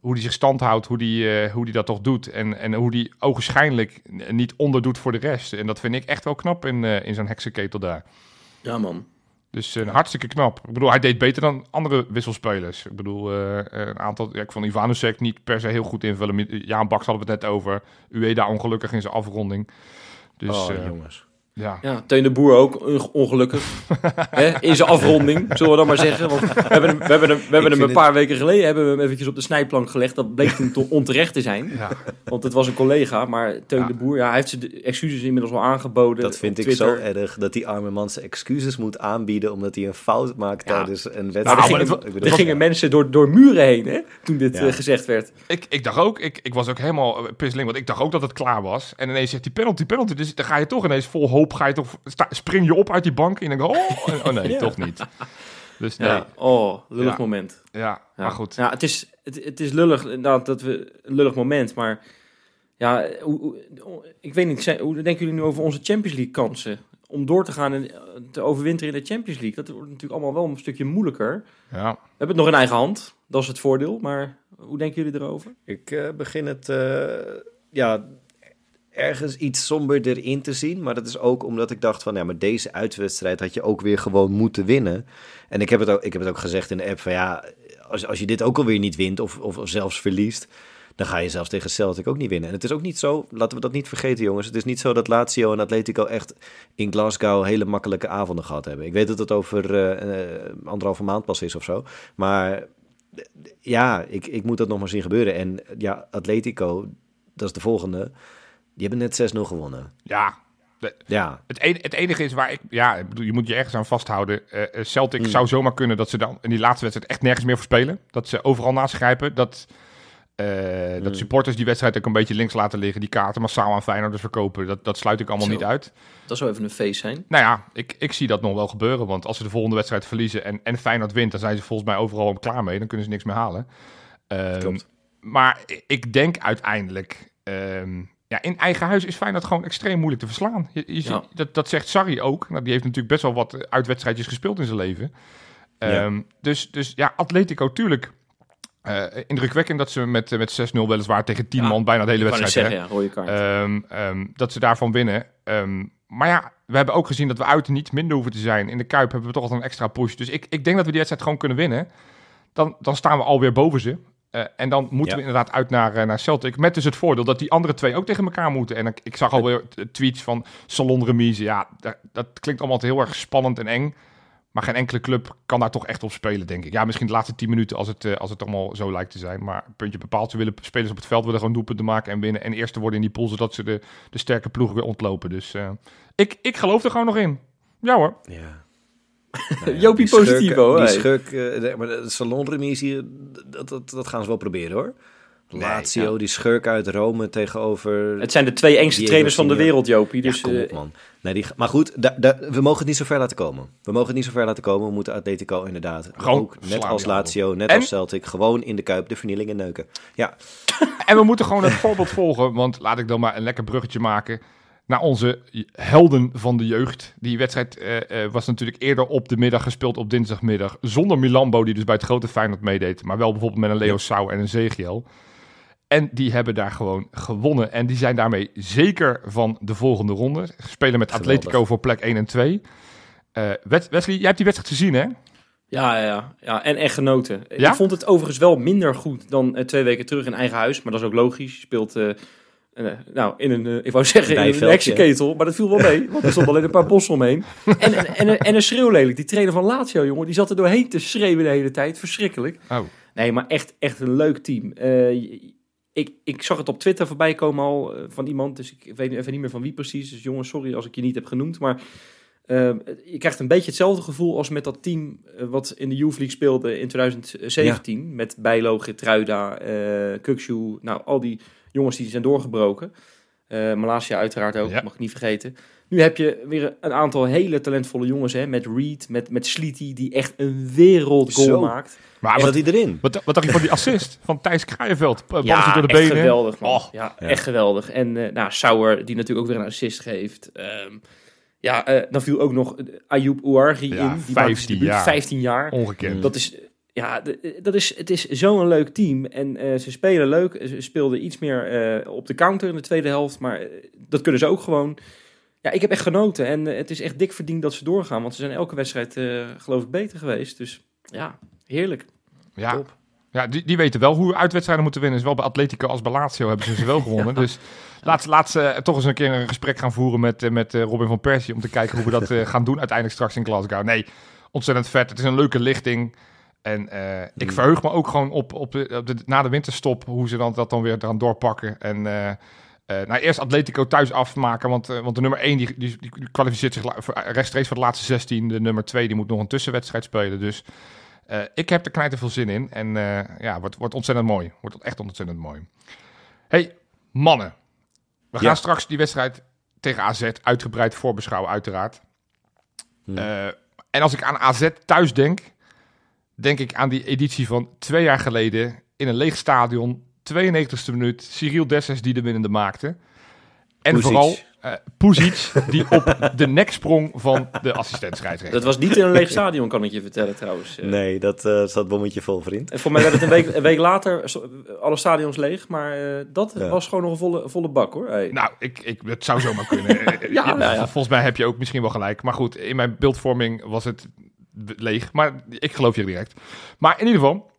hoe die zich stand houdt, hoe die, uh, hoe die dat toch doet. En, en hoe die ogenschijnlijk niet onderdoet voor de rest. En dat vind ik echt wel knap in, uh, in zo'n heksenketel daar. Ja, man. Dus uh, hartstikke knap. Ik bedoel, hij deed beter dan andere wisselspelers. Ik bedoel, uh, een aantal... Ja, ik vond Ivanusek niet per se heel goed invullen. Jaan Baks hadden we het net over. Ueda ongelukkig in zijn afronding. Dus, oh, uh, jongens. Ja. ja, Teun de Boer ook ongelukkig. Hè, in zijn afronding, zullen we dan maar zeggen. Want we hebben hem, we hebben hem, we hebben hem een paar het... weken geleden hebben we hem eventjes op de snijplank gelegd. Dat bleek toen onterecht te zijn. Ja. Want het was een collega. Maar Teun Ja. de Boer, ja, hij heeft zijn de excuses inmiddels wel aangeboden. Dat vind ik zo erg, dat die arme man zijn excuses moet aanbieden omdat hij een fout maakt Ja. tijdens een Nou, wedstrijd. er, maar gingen, het wa- Ik bedoel- er gingen mensen door, door muren heen hè, toen dit Ja. eh, gezegd werd. Ik, ik dacht ook, ik, ik was ook helemaal eh, pisseling, want ik dacht ook dat het klaar was. En ineens zegt die penalty, penalty. Dus dan ga je toch ineens vol hoop, ga je toch, sta- spring je op uit die bank en je denkt, oh, oh nee, Ja. toch niet. Dus nee, Ja. Oh, lullig Ja. moment. ja, maar goed. Ja, het is, het, het is lullig inderdaad dat we een lullig moment, maar ja, hoe, hoe- ik weet niet, zijn- hoe denken jullie nu over onze Champions League kansen om door te gaan en te overwinteren in de Champions League? Dat wordt natuurlijk allemaal wel een stukje moeilijker. Ja. We hebben het nog in eigen hand, dat is het voordeel, maar hoe denken jullie erover? Ik eh, begin het eh, ja, ergens iets somberder in te zien. Maar dat is ook omdat ik dacht van ja, maar deze uitwedstrijd had je ook weer gewoon moeten winnen. En ik heb het ook, ik heb het ook gezegd in de app van ja, als, als je dit ook alweer niet wint of, of zelfs verliest. Dan ga je zelfs tegen Celtic ook niet winnen. En het is ook niet zo, laten we dat niet vergeten jongens. Het is niet zo dat Lazio en Atletico echt in Glasgow hele makkelijke avonden gehad hebben. Ik weet dat het over eh, eh, anderhalve maand pas is of zo. Maar ja, ik, ik moet dat nog maar zien gebeuren. En ja, Atletico, dat is de volgende. Die hebben net 6-0 gewonnen. Ja, Ja, het, en- het enige is waar ik... Ja, ik bedoel, je moet je ergens aan vasthouden. Eh, Celtic Hmm. zou zomaar kunnen dat ze dan in die laatste wedstrijd echt nergens meer voor spelen. Dat ze overal naast grijpen. Dat, eh, Hmm. dat supporters die wedstrijd ook een beetje links laten liggen. Die kaarten massaal aan Feyenoorders verkopen. Dat, dat sluit ik allemaal Zo. niet uit. Dat zou even een feest zijn. Nou ja, ik, ik zie dat nog wel gebeuren. Want als ze de volgende wedstrijd verliezen en, en Feyenoord wint... dan zijn ze volgens mij overal klaar mee. Dan kunnen ze niks meer halen. Klopt. Maar ik denk uiteindelijk... ehm, ja, in eigen huis is Feyenoord gewoon extreem moeilijk te verslaan. Je, je Ja. dat, dat zegt Sarri ook. Nou, die heeft natuurlijk best wel wat uitwedstrijdjes gespeeld in zijn leven. Ja. Ehm, dus, dus ja, Atletico, tuurlijk... eh, indrukwekkend dat ze met, met 6-0 weliswaar tegen 10 Ja, man bijna de hele wedstrijd... zeggen, ja, rode kaart. Ehm, ehm, dat ze daarvan winnen. Maar ja, we hebben ook gezien dat we uit niet minder hoeven te zijn. In de Kuip hebben we toch altijd een extra push. Dus ik, ik denk dat we die wedstrijd gewoon kunnen winnen. Dan, dan staan we alweer boven ze. Eh, en dan moeten Ja. we inderdaad uit naar, eh, naar Celtic. Met dus het voordeel dat die andere twee ook tegen elkaar moeten. En ik, ik zag alweer t- tweets van salon remise. Ja, dat, dat klinkt allemaal heel erg spannend en eng. Maar geen enkele club kan daar toch echt op spelen, denk ik. Ja, misschien de laatste 10 minuten als het, eh, als het allemaal zo lijkt te zijn. Maar puntje bepaald, ze willen spelers op het veld willen gewoon doelpunten maken en winnen. En eerste worden in die pool, zodat ze de, de sterke ploegen weer ontlopen. Dus eh, ik, ik geloof er gewoon nog in. Ja hoor. ja. Jopie die positivo, schurken- hoor. Die schurk, eh, de- maar de salonremise hier, dat, dat, dat gaan ze wel proberen hoor. Lazio, ja. die schurk uit Rome tegenover... Het zijn de twee engste Diego trainers van de wereld, Jopie. Ja, Dus kom op, eh, man. Nee, die, maar goed, da- da- we mogen het niet zo ver laten komen. We mogen het niet zo ver laten komen. We moeten Atletico inderdaad Gewoon ook, net als. Lazio, net En- als Celtic, gewoon in de Kuip de vernielingen neuken. Ja, En we moeten gewoon het voorbeeld volgen. Want laat ik dan maar een lekker bruggetje maken naar onze helden van de jeugd. Die wedstrijd eh, eh, was natuurlijk eerder op de middag gespeeld op dinsdagmiddag. Zonder Milambo, die dus bij het grote Feyenoord meedeed. Maar wel bijvoorbeeld met een Leo. Sau en een Zegiel. En die hebben daar gewoon gewonnen. En die zijn daarmee zeker van de volgende ronde. Spelen met Geweldig. Atletico voor plek 1 en 2. Eh, Wes- Wesley, jij hebt die wedstrijd gezien, hè? Ja, ja, ja. En echt genoten. Ja? Ik vond het overigens wel minder goed dan eh, twee weken terug in eigen huis. Maar dat is ook logisch. Je speelt eh, eh, nou, in een, eh, ik wou zeggen, in een heksenketel. Maar dat viel wel mee, want er stond alleen een paar bossen omheen. En, en, en, een- en een schreeuwlelijk. Die trainer van Lazio, jongen, die zat er doorheen te schreeuwen de hele tijd. Verschrikkelijk. Oh. Nee, maar echt, echt een leuk team. Eh, ik, ik zag het op Twitter voorbij komen al eh, van iemand. Dus ik weet even niet meer van wie precies. Dus jongens, sorry als ik je niet heb genoemd. Maar Ehm, je krijgt een beetje hetzelfde gevoel als met dat team eh, wat in de Youth League speelde in 2017. Met Bijlo, Getruida, uh, Kukshu, nou al die jongens die zijn doorgebroken. Uh, Malaysia uiteraard ook, mag ik niet vergeten. Nu heb je weer een aantal hele talentvolle jongens, hè, met Reed, met, met Sleety, die echt een wereldgoal maakt. Maar wat hij erin? Wat, wat dacht je van die assist van Thijs Kraaienveld? Ja, door de benen. geweldig, man. Oh. Ja, echt geweldig. En uh, nou, Sauer, die natuurlijk ook weer een assist geeft. Um, ja, uh, dan viel ook nog Ayoub Ouarghi in. Die 15 jaar. 15 jaar. Ongekend. Dat is, ja, dat is, het is zo'n leuk team. En uh, ze spelen leuk. Ze speelden iets meer uh, op de counter in de tweede helft. Maar dat kunnen ze ook gewoon. Ja, ik heb echt genoten. En het is echt dik verdiend dat ze doorgaan. Want ze zijn elke wedstrijd, geloof ik, beter geweest. Dus ja, heerlijk. Ja. Top. Ja, die, die weten wel hoe uitwedstrijden moeten winnen. Zowel bij Atletico als bij Lazio hebben ze ze wel gewonnen. Dus laat, laat ze toch eens een keer een gesprek gaan voeren met, eh, met eh, Robin van Persie... om te kijken hoe we dat eh, gaan doen uiteindelijk straks in Glasgow. Nee, ontzettend vet. Het is een leuke lichting. En ik verheug me ook gewoon op, op, de, op de, na de winterstop... hoe ze dan, dat dan weer eraan doorpakken. En... nou, eerst Atletico thuis afmaken, want, want de nummer 1 die, die, die kwalificeert zich rechtstreeks voor de laatste 16. De nummer 2 die moet nog een tussenwedstrijd spelen. Dus uh, ik heb er knijter veel zin in. En uh, ja, wordt, wordt ontzettend mooi. Wordt echt ontzettend mooi. hey, mannen. We gaan straks die wedstrijd tegen AZ uitgebreid voorbeschouwen, uiteraard. Uh, en als ik aan AZ thuis denk, denk ik aan die editie van twee jaar geleden in een leeg stadion. 92e minuut, Cyril Dessers die de winnende maakte. En vooral uh, die op de nek sprong van de assistent Dat was niet in een leeg stadion, kan ik je vertellen trouwens. Eh. Nee, dat uh, zat bommetje vol, vriend. En voor mij werd het een week, een week later alle stadions leeg, maar dat was gewoon nog een volle, volle bak hoor. Hey. Nou, ik, ik, het zou zomaar kunnen. ja, ja, Volgens mij heb je ook misschien wel gelijk. Maar goed, in mijn beeldvorming was het leeg, maar ik geloof je direct. Maar in ieder geval...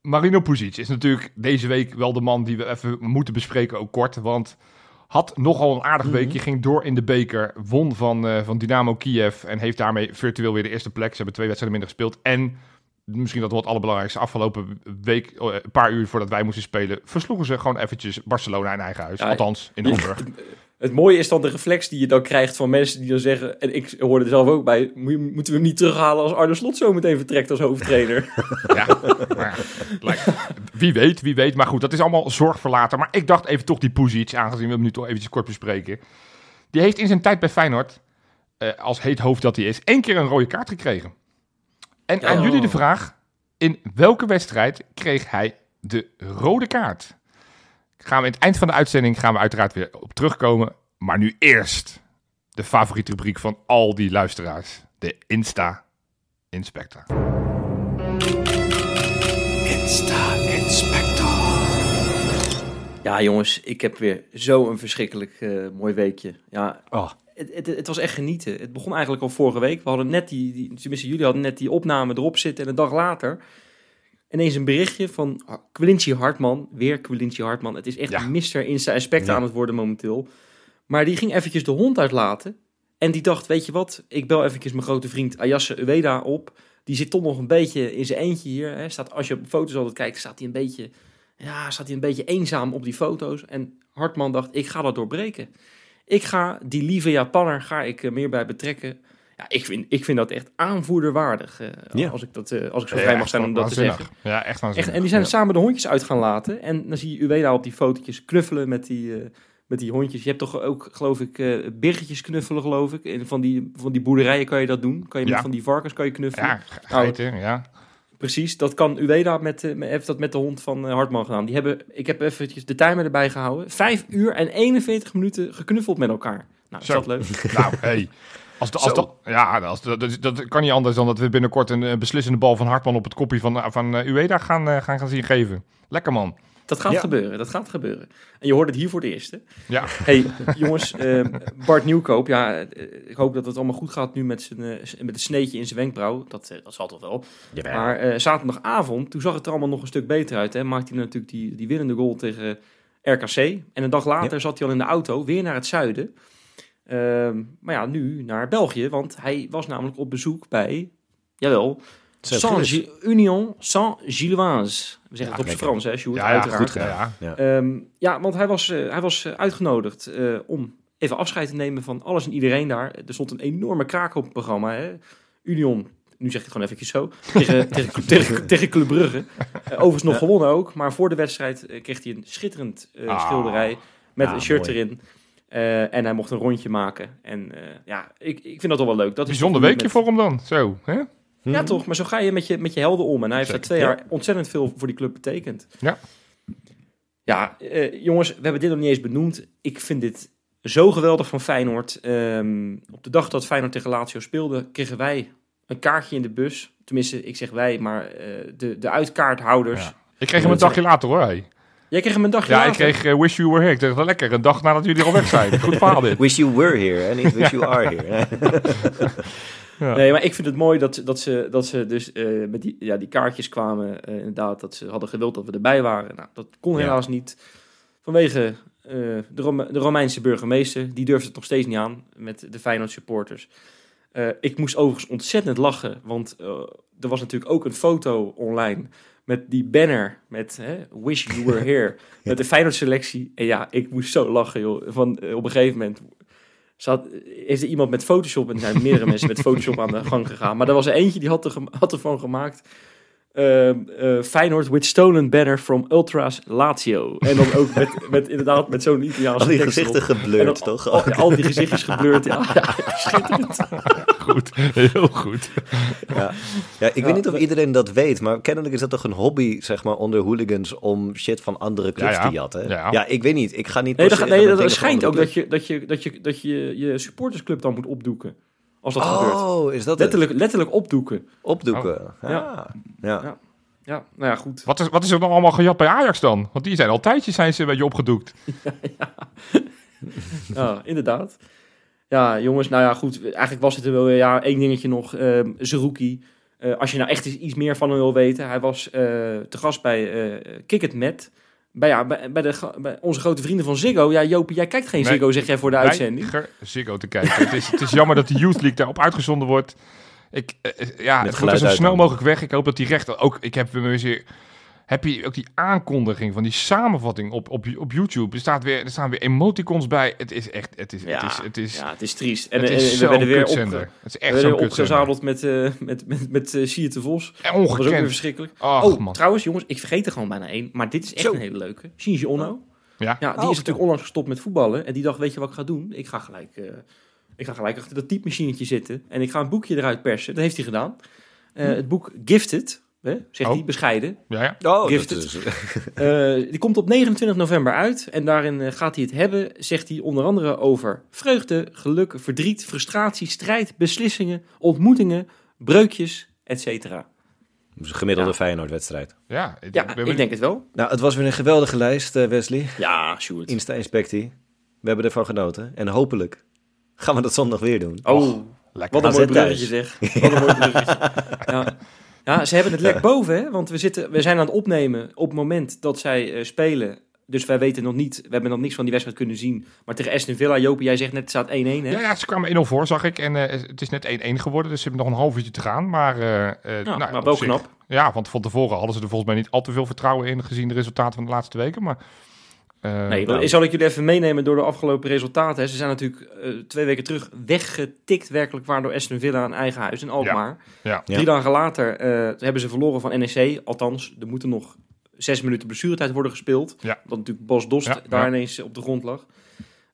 Marino Puzic is natuurlijk deze week wel de man die we even moeten bespreken, ook kort. Want had nogal een aardig mhm. weekje, ging door in de beker, won van, uh, van Dynamo Kiev en heeft daarmee virtueel weer de eerste plek. Ze hebben twee wedstrijden minder gespeeld en misschien dat wel het allerbelangrijkste, afgelopen week, eh, een paar uur voordat wij moesten spelen, versloegen ze gewoon eventjes Barcelona in eigen huis. Althans, in Hamburg. Het mooie is dan de reflex die je dan krijgt van mensen die dan zeggen, en ik hoorde er zelf ook bij, moeten we hem niet terughalen als Arne Slot zo meteen vertrekt als hoofdtrainer? ja, wie weet, wie weet. Maar goed, dat is allemaal zorg voor later. Maar ik dacht even toch die Puzic, aangezien we hem nu toch eventjes kort bespreken. Die heeft in zijn tijd bij Feyenoord, uh, als heet hoofd dat hij is, één keer een rode kaart gekregen. En aan jullie de vraag, in welke wedstrijd kreeg hij de rode kaart? Gaan we in het eind van de uitzending gaan we uiteraard weer op terugkomen. Maar nu eerst de favoriete rubriek van al die luisteraars. De Insta Inspector. Insta Inspector. Ja jongens, ik heb weer zo een verschrikkelijk uh, mooi weekje. Ja, oh. het, het, het, was echt genieten. Het begon eigenlijk al vorige week. We hadden net die, die tenminste jullie hadden net die opname erop zitten. En een dag later ineens een berichtje van Quincy Hartman. Weer Quincy Hartman. Het is echt ja. Mr. Insta Aspect aan het worden momenteel. Maar die ging eventjes de hond uitlaten. En die dacht, weet je wat, ik bel eventjes mijn grote vriend Ayasse Ueda op. Die zit toch nog een beetje in zijn eentje hier. Hè. Staat, als je op foto's altijd kijkt, staat hij een beetje, ja, staat hij een beetje eenzaam op die foto's. En Hartman dacht, ik ga dat doorbreken. Ik ga die lieve Japanner ga ik er meer bij betrekken. Ja, ik vind, ik vind dat echt aanvoerderwaardig. Uh, ja. Als ik, dat, uh, als ik zo vrij mag zijn om dat te zeggen. Ja, echt waanzinnig. Echt, en die zijn samen de hondjes uit gaan laten. En dan zie je Ueda op die fotootjes knuffelen met die, uh, met die hondjes. Je hebt toch ook, geloof ik, uh, birgetjes knuffelen, geloof ik. En van die, van die boerderijen kan je dat doen. Kan je met van die varkens kan je knuffelen. Ja, geiten, nou, ja. Precies, dat kan Ueda met, heeft dat met de hond van Hartman gedaan. Die hebben, ik heb eventjes de timer erbij gehouden. Vijf uur en 41 minuten geknuffeld met elkaar. Nou, is dat leuk? Nou, hey. Als, de, als dat, ja, als dat, dat, kan niet anders dan dat we binnenkort een, beslissende bal van Hartman op het kopje van, van uh, Ueda gaan, uh, gaan, gaan zien geven. Lekker man. Dat gaat gebeuren, dat gaat gebeuren. En je hoort het hier voor het eerst, hè? Ja. hey, jongens, uh, Bart Nieuwkoop, ja, ik hoop dat het allemaal goed gaat nu met, zijn, met het sneetje in zijn wenkbrauw. Dat, dat zal toch wel. Jawel. Maar zaterdagavond, toen zag het er allemaal nog een stuk beter uit, hè? Maakte hij natuurlijk die, die winnende goal tegen RKC. En een dag later zat hij al in de auto, weer naar het zuiden... Ehm, maar ja, nu naar België, want hij was namelijk op bezoek bij, jawel, Saint-Union Saint-Gilloise. We zeggen het op zijn Frans, hè, Sjoerd, ja, uiteraard. Ja, ja. ja. Um, ja, want hij was, uh, hij was eh, uitgenodigd uh, om even afscheid te nemen van alles en iedereen daar. Er stond een enorme kraak op het programma. Hè? Union, nu zeg ik het gewoon eventjes zo, tegen, tegen, tegen, tegen Club Brugge. Uh, overigens nog gewonnen ook, maar voor de wedstrijd uh, kreeg hij een schitterend uh, Ah. schilderij met Ja, een shirt mooi. erin. Eh, en hij mocht een rondje maken. En eh, ja, ik, ik vind dat toch wel leuk. Dat is Bijzonder weekje met- voor hem dan. Zo, hè? Ja, toch? Maar zo ga je met je, met je helden om. En hij heeft Zeker. dat twee Ja. jaar ontzettend veel voor die club betekend. Ja. Ja, eh, jongens, we hebben dit nog niet eens benoemd. Ik vind dit zo geweldig van Feyenoord. Ehm, op de dag dat Feyenoord tegen Lazio speelde, kregen wij een kaartje in de bus. Tenminste, ik zeg wij, maar eh, de, de uitkaarthouders. Ja. Ik kreeg hem een dagje later hoor. hey. Jij kreeg hem een dagje Ja, ik kreeg eh, Wish You Were Here. Ik dacht, wel lekker. Een dag nadat jullie al weg zijn. Goed verhaal dit. Wish you were here, hè? Niet wish you are here. Ja. Nee, maar ik vind het mooi dat, dat, ze, dat ze dus eh, met die, ja, die kaartjes kwamen. eh, inderdaad, dat ze hadden gewild dat we erbij waren. Nou, dat kon Ja. helaas niet. Vanwege eh, de, Rome- de Romeinse burgemeester. Die durfde het nog steeds niet aan met de Feyenoord supporters. Eh, ik moest overigens ontzettend lachen. Want er was natuurlijk ook een foto online met die banner met hè, Wish You Were Here. met de Feyenoord selectie. En ja, ik moest zo lachen joh. Van, eh, op een gegeven moment zat, is er iemand met Photoshop, en er zijn meerdere mensen met Photoshop aan de gang gegaan. Maar er was er eentje die had, er, had ervan gemaakt. Ehm, eh, Feyenoord with stolen banner from Ultras Lazio. En dan ook met, met inderdaad met zo'n Italiaanse Al die gezichten dan toch? Al, die gezichtjes geblurred. Ja, ja, schitterend. Goed. Heel goed. Ja, ja ik Ja, weet niet of iedereen dat weet, maar kennelijk is dat toch een hobby, zeg maar, onder hooligans om shit van andere clubs Ja, ja. te jatten. Ja. Ja. ik weet niet. Ik ga niet. Nee, dat, nee, dat schijnt ook dat je, dat, je, dat, je, dat je je supportersclub dan moet opdoeken. Als dat clubs. gebeurt. Oh, is dat het? Letterlijk, letterlijk opdoeken. Opdoeken. Oh. Ja. Ja. Ja. Ja, nou ja, goed. Wat is, wat is er dan allemaal gejat bij Ajax dan? Want die zijn al tijdjes zijn ze een beetje opgedoekt. Ja, inderdaad. Ja, jongens, nou ja, goed. Eigenlijk was het er wel ja, één dingetje nog. Zerouki. Eh, als je nou echt iets meer van hem wil weten. Hij was eh, te gast bij eh Kick It Met. Bij, ja, bij, bij, de, ga- bij onze grote vrienden van Ziggo. Ja, Jopie, jij kijkt geen Nee. Ziggo, zeg jij voor de uitzending. Ziggo te kijken. het, is, het is jammer dat de Youth League daarop uitgezonden wordt. Ik, eh, eh, ja, Met het moet er zo snel dan. mogelijk weg. Ik hoop dat die rechter ook... Ik heb weer... Heb je ook die aankondiging van die samenvatting op, op, op YouTube? Er, staat weer, er staan weer emoticons bij. Het is echt... Het is, het is, het is, ja, het is triest. En, het en is we werden weer, op, kutzender. Het is echt opgezadeld met, eh met, met, met eh, Siert de Vos. En Dat was ook weer ongekend. verschrikkelijk. Ach, oh, man. trouwens, jongens, ik vergeet er gewoon bijna één. Maar dit is echt Zo. een hele leuke. Shinji Ono. Ja. Ja, die Oh, is natuurlijk onlangs gestopt met voetballen. En die dacht, weet je wat ik ga doen? Ik ga gelijk, eh, ik ga gelijk achter dat typemachinetje zitten. En ik ga een boekje eruit persen. Dat heeft hij gedaan. Eh, Het boek Gifted, hè, zegt Oh. hij, bescheiden. Ja, ja. Oh, is, Eh, die komt op 29 november uit. En daarin eh, gaat hij het hebben, zegt hij onder andere over vreugde, geluk, verdriet, frustratie, strijd, beslissingen, ontmoetingen, breukjes, etc. een gemiddelde Ja. Feyenoord-wedstrijd. Ja, ik, Ja, ben ik benieuwd. denk het wel. Nou, het was weer een geweldige lijst, eh, Wesley. Ja, Sjoerd. Insta-inspectie. We hebben ervan genoten. En hopelijk gaan we dat zondag weer doen. Oh, Lekker. Wat een mooi bruggetje zeg. Wat een mooi bruggetje. Ja. Ja, ze hebben het lek boven, hè? Want we, zitten, we zijn aan het opnemen op het moment dat zij eh, spelen. Dus wij weten nog niet, we hebben nog niks van die wedstrijd kunnen zien. Maar tegen Aston Villa, Jopie, jij zegt net, het staat 1-1, hè? Ja, ja, ze kwamen 1-0 voor, zag ik. En eh, het is net 1-1 geworden, dus ze hebben nog een half uurtje te gaan. Maar, eh, eh, Ja, nou, maar wel zich- knap. Ja, want van tevoren hadden ze er volgens mij niet al te veel vertrouwen in, gezien de resultaten van de laatste weken. Maar, eh, Nee, nou. dan zal ik jullie even meenemen door de afgelopen resultaten. hè. Ze zijn natuurlijk eh, twee weken terug weggetikt, werkelijk waar, door Aston Villa aan eigen huis in Alkmaar. ja. Ja. Drie dagen later eh, hebben ze verloren van NEC. Althans, er moeten nog zes minuten blessuretijd worden gespeeld. Ja. Dat natuurlijk Bas Dost Ja, daar ja. ineens op de grond lag.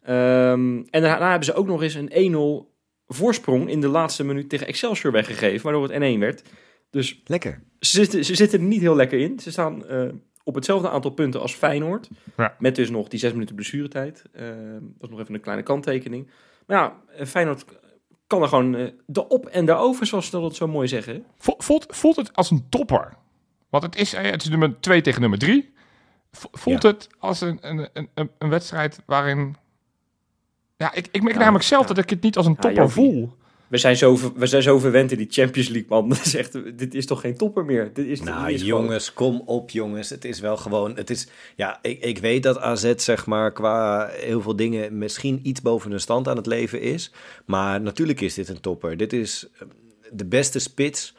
Ehm, en daarna hebben ze ook nog eens een 1-0 voorsprong in de laatste minuut tegen Excelsior weggegeven. Waardoor het 1-1 werd. Dus Lekker. ze zitten, ze zitten er niet heel lekker in. Ze staan eh, op hetzelfde aantal punten als Feyenoord. Ja. Met dus nog die zes minuten blessuretijd. Ehm, dat is nog even een kleine kanttekening. Maar ja, eh, Feyenoord kan er gewoon eh, de op en de over, zoals ze dat zo mooi zeggen. Vo- Voelt, voelt het als een topper? Want het is, eh, het is nummer 2 tegen nummer 3. Voelt Ja. het als een, een, een, een- een wedstrijd waarin... Ja, ik, ik merk Ja, namelijk zelf ja. dat ik het niet als een topper voel. We zijn, zo, ver- we zijn zo verwend in die Champions League, man. Dat is echt, dit is toch geen topper meer? Dit is, Nou, dit is gewoon- jongens, kom op, jongens. Het is wel gewoon. Het is, ja, ik, ik weet dat AZ, zeg maar, qua heel veel dingen misschien iets boven hun stand aan het leven is. Maar natuurlijk is dit een topper. Dit is eh, de beste spits,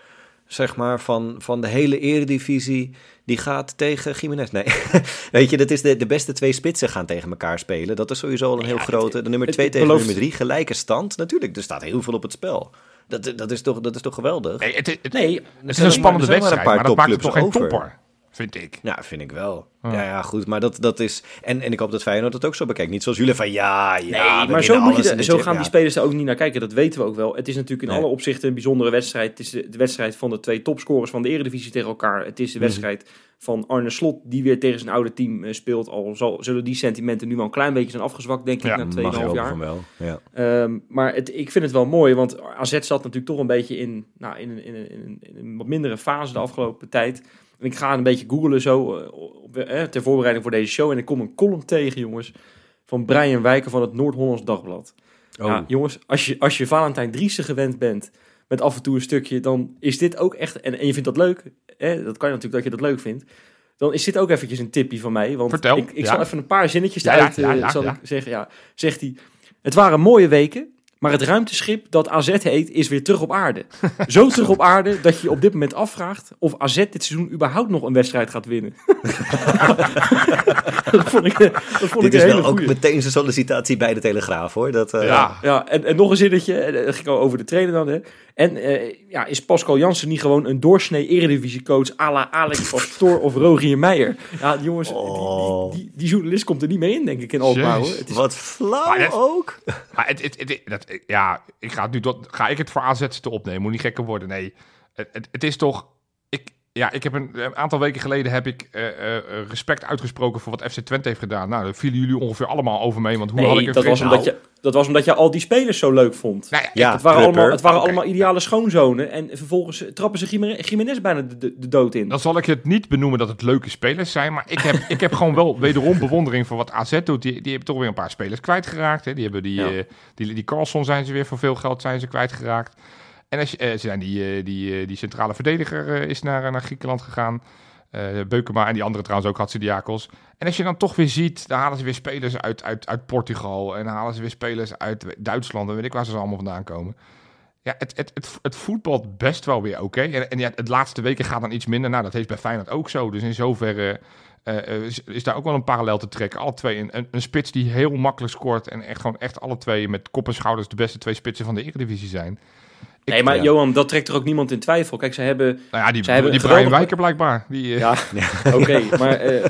zeg maar, van, van de hele eredivisie. Die gaat tegen Jiménez. Nee, weet je, dat is de, de beste twee spitsen gaan tegen elkaar spelen. Dat is sowieso al een heel grote. De nummer 2 tegen nummer 3, gelijke stand. Natuurlijk, er staat heel veel op het spel. Dat, dat, is, toch, dat is toch geweldig? Nee, het, het, nee, het is een spannende wedstrijd, maar, maar dat maakt het toch geen topper vind ik. Ja, vind ik wel. Ja, ja, goed. Maar dat, dat is... En, en ik hoop dat Feyenoord dat ook zo bekijkt. Niet zoals jullie van ja, ja... Nee, maar zo, moet je zo gaan die spelers er ook niet naar kijken. Dat weten we ook wel. Het is natuurlijk in alle opzichten een bijzondere wedstrijd. Het is de, wedstrijd van de twee topscorers van de Eredivisie tegen elkaar. Het is de mhm. wedstrijd van Arne Slot, die weer tegen zijn oude team uh, speelt. Al zal, zullen die sentimenten nu wel een klein beetje zijn afgezwakt, denk ik, na 2,5 jaar. Wel. Ja. Um, maar het, ik vind het wel mooi, want AZ zat natuurlijk toch een beetje in, nou, in, in, in, in, in een wat mindere fase de afgelopen tijd ik ga een beetje googlen zo uh, ter voorbereiding voor deze show. En ik kom een column tegen, jongens, van Brian Wijken van het Noord-Hollands Dagblad. Oh. Ja, jongens, als je, als je Valentijn Driessen gewend bent met af en toe een stukje, dan is dit ook echt... En, en je vindt dat leuk, hè, dat kan je natuurlijk dat je dat leuk vindt. Dan is dit ook eventjes een tipje van mij. Want Vertel, ik, ik zal even een paar zinnetjes ja, uit zal ik zeggen. Ja, zegt hij, het waren mooie weken. Maar het ruimteschip dat AZ heet, is weer terug op aarde. Zo terug op aarde dat je op dit moment afvraagt of AZ dit seizoen überhaupt nog een wedstrijd gaat winnen. dat vond ik, dat vond dit ik is wel ook meteen zijn sollicitatie bij de Telegraaf hoor. Dat, uh... Ja, ja en, en nog een zinnetje, eh, dat ging over de trainer dan. Hè. En uh, ja, is Pascal Jansen niet gewoon een doorsnee eredivisiecoach à la Alex Pastoor of Rogier Meijer? Ja, jongens, oh. die, die, die, journalist komt er niet mee in, denk ik, in Alkmaar. Hoor. Het is... Wat flauw ook. Maar het, het, het, dat, ja, ik ga, het nu tot, ga ik het voor AZ te opnemen. Moet niet gekker worden. Nee, het, het, het is toch... Ik, ja, ik heb een, een, aantal weken geleden heb ik uh, uh, respect uitgesproken voor wat FC Twente heeft gedaan. Nou, daar vielen jullie ongeveer allemaal over mee. Want hoe nee, had ik dat was omdat je dat was omdat je al die spelers zo leuk vond. Nou ja, het waren, allemaal, het waren allemaal ideale schoonzonen. En vervolgens trappen ze Jiménez bijna de, de, dood in. Dan zal ik het niet benoemen dat het leuke spelers zijn. Maar ik heb, ik heb gewoon wel wederom bewondering voor wat AZ doet. Die, die hebben toch weer een paar spelers kwijtgeraakt. Hè. Die, hebben die, uh, die, die Carlson zijn ze weer voor veel geld zijn ze kwijtgeraakt. En als je, uh, zijn die, uh, die, die centrale verdediger is naar, naar Griekenland gegaan. Beukema en die andere trouwens ook, Hatsidiakos. En als je dan toch weer ziet, dan halen ze weer spelers uit, uit, uit Portugal. En dan halen ze weer spelers uit Duitsland. En weet ik waar ze allemaal vandaan komen. Ja, het, het, het, het voetbalt best wel weer oké. En, en ja, het laatste weken gaat dan iets minder. Nou, dat heeft bij Feyenoord ook zo. Dus in zoverre uh, is, is, daar ook wel een parallel te trekken. Alle twee een, een, een, spits die heel makkelijk scoort. En echt gewoon echt alle twee met kop en schouders de beste twee spitsen van de Eredivisie zijn nee, maar Johan, dat trekt er ook niemand in twijfel. Kijk, ze hebben... Nou ja, die, ze hebben die Brian Wijker blijkbaar. Die, uh... Ja, oké, maar uh,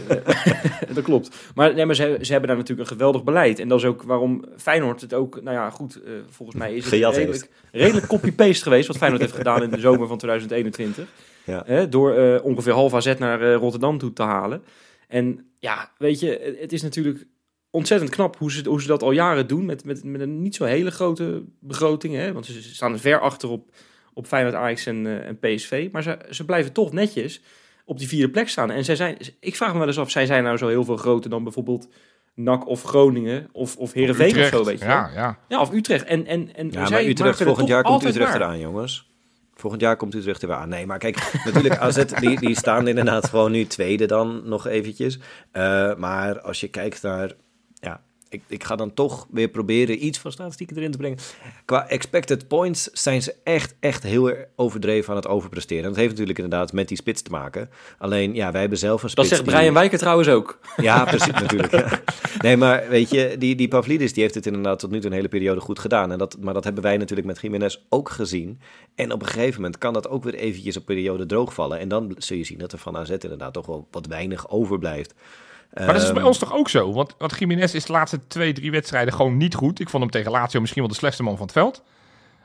dat klopt. Maar, nee, maar ze, ze hebben daar natuurlijk een geweldig beleid. En dat is ook waarom Feyenoord het ook... Nou ja, goed, uh, volgens mij is het redelijk, redelijk copy-paste geweest... wat Feyenoord heeft gedaan in de zomer van 2021. Ja. door ongeveer half AZ naar Rotterdam toe te halen. En ja, weet je, het is natuurlijk ontzettend knap hoe ze, hoe ze dat al jaren doen. Met, met, met een niet zo hele grote begroting. Hè? Want ze staan ver achter op, op Feyenoord, Ajax en, uh, en PSV. Maar ze, ze blijven toch netjes op die vierde plek staan. En zij zijn, ik vraag me wel eens af, zij zijn nou zo heel veel groter dan bijvoorbeeld NAC of Groningen of, of Heerenveen of, zo, weet je ja, ja. ja, of Utrecht. En, en, en ja, maar Utrecht, volgend jaar komt Utrecht eraan, jongens. Volgend jaar komt Utrecht er weer aan. Nee, maar kijk, natuurlijk AZ, die, die staan inderdaad gewoon nu tweede dan nog eventjes. Uh, maar als je kijkt naar ik, ik ga dan toch weer proberen iets van statistieken erin te brengen. Qua expected points zijn ze echt, echt heel overdreven aan het overpresteren. En dat heeft natuurlijk inderdaad met die spits te maken. Alleen, ja, wij hebben zelf een spits. Dat zegt Brian Wijker trouwens ook. Ja, precies, natuurlijk. Nee, maar weet je, die, die Pavlidis die heeft het inderdaad tot nu toe een hele periode goed gedaan. En dat, maar dat hebben wij natuurlijk met Jiménez ook gezien. En op een gegeven moment kan dat ook weer eventjes op periode droogvallen. En dan zul je zien dat er van AZ inderdaad toch wel wat weinig overblijft. Maar dat is bij ehm, ons toch ook zo? Want, want Jiménez is de laatste twee, drie wedstrijden gewoon niet goed. Ik vond hem tegen Lazio misschien wel de slechtste man van het veld.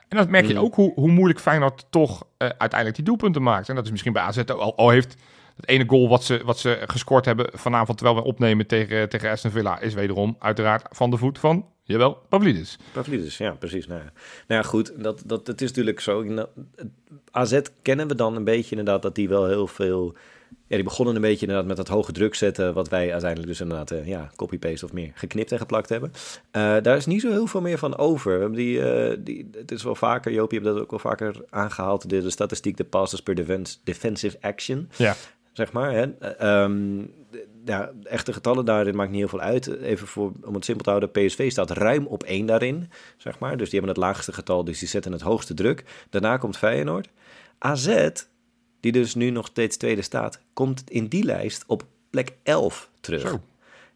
En dat merk je hmm. ook hoe, hoe moeilijk Feyenoord toch uh, uiteindelijk die doelpunten maakt. En dat is misschien bij AZ al, al heeft het ene goal wat ze, wat ze gescoord hebben vanavond terwijl we opnemen tegen, tegen Aston Villa is wederom uiteraard van de voet van, jawel, Pavlidis. Pavlidis, ja precies. Nou ja, nou ja goed, dat, dat, het is natuurlijk zo. AZ kennen we dan een beetje inderdaad dat die wel heel veel ja, die begonnen een beetje inderdaad met dat hoge druk zetten, wat wij uiteindelijk dus inderdaad, uh, ja, copy-paste of meer geknipt en geplakt hebben. Uh, daar is niet zo heel veel meer van over. We hebben die, uh, die, het is wel vaker, Joop, je hebt dat ook wel vaker aangehaald, de, de statistiek, de passes per defensive action. Ja. Zeg maar, hè. Um, ja, echte getallen daarin maakt niet heel veel uit. Even voor, om het simpel te houden, PSV staat ruim op één daarin, zeg maar. Dus die hebben het laagste getal, dus die zetten het hoogste druk. Daarna komt Feyenoord. AZ die dus nu nog steeds tweede staat, komt in die lijst op plek 11 terug. Zo.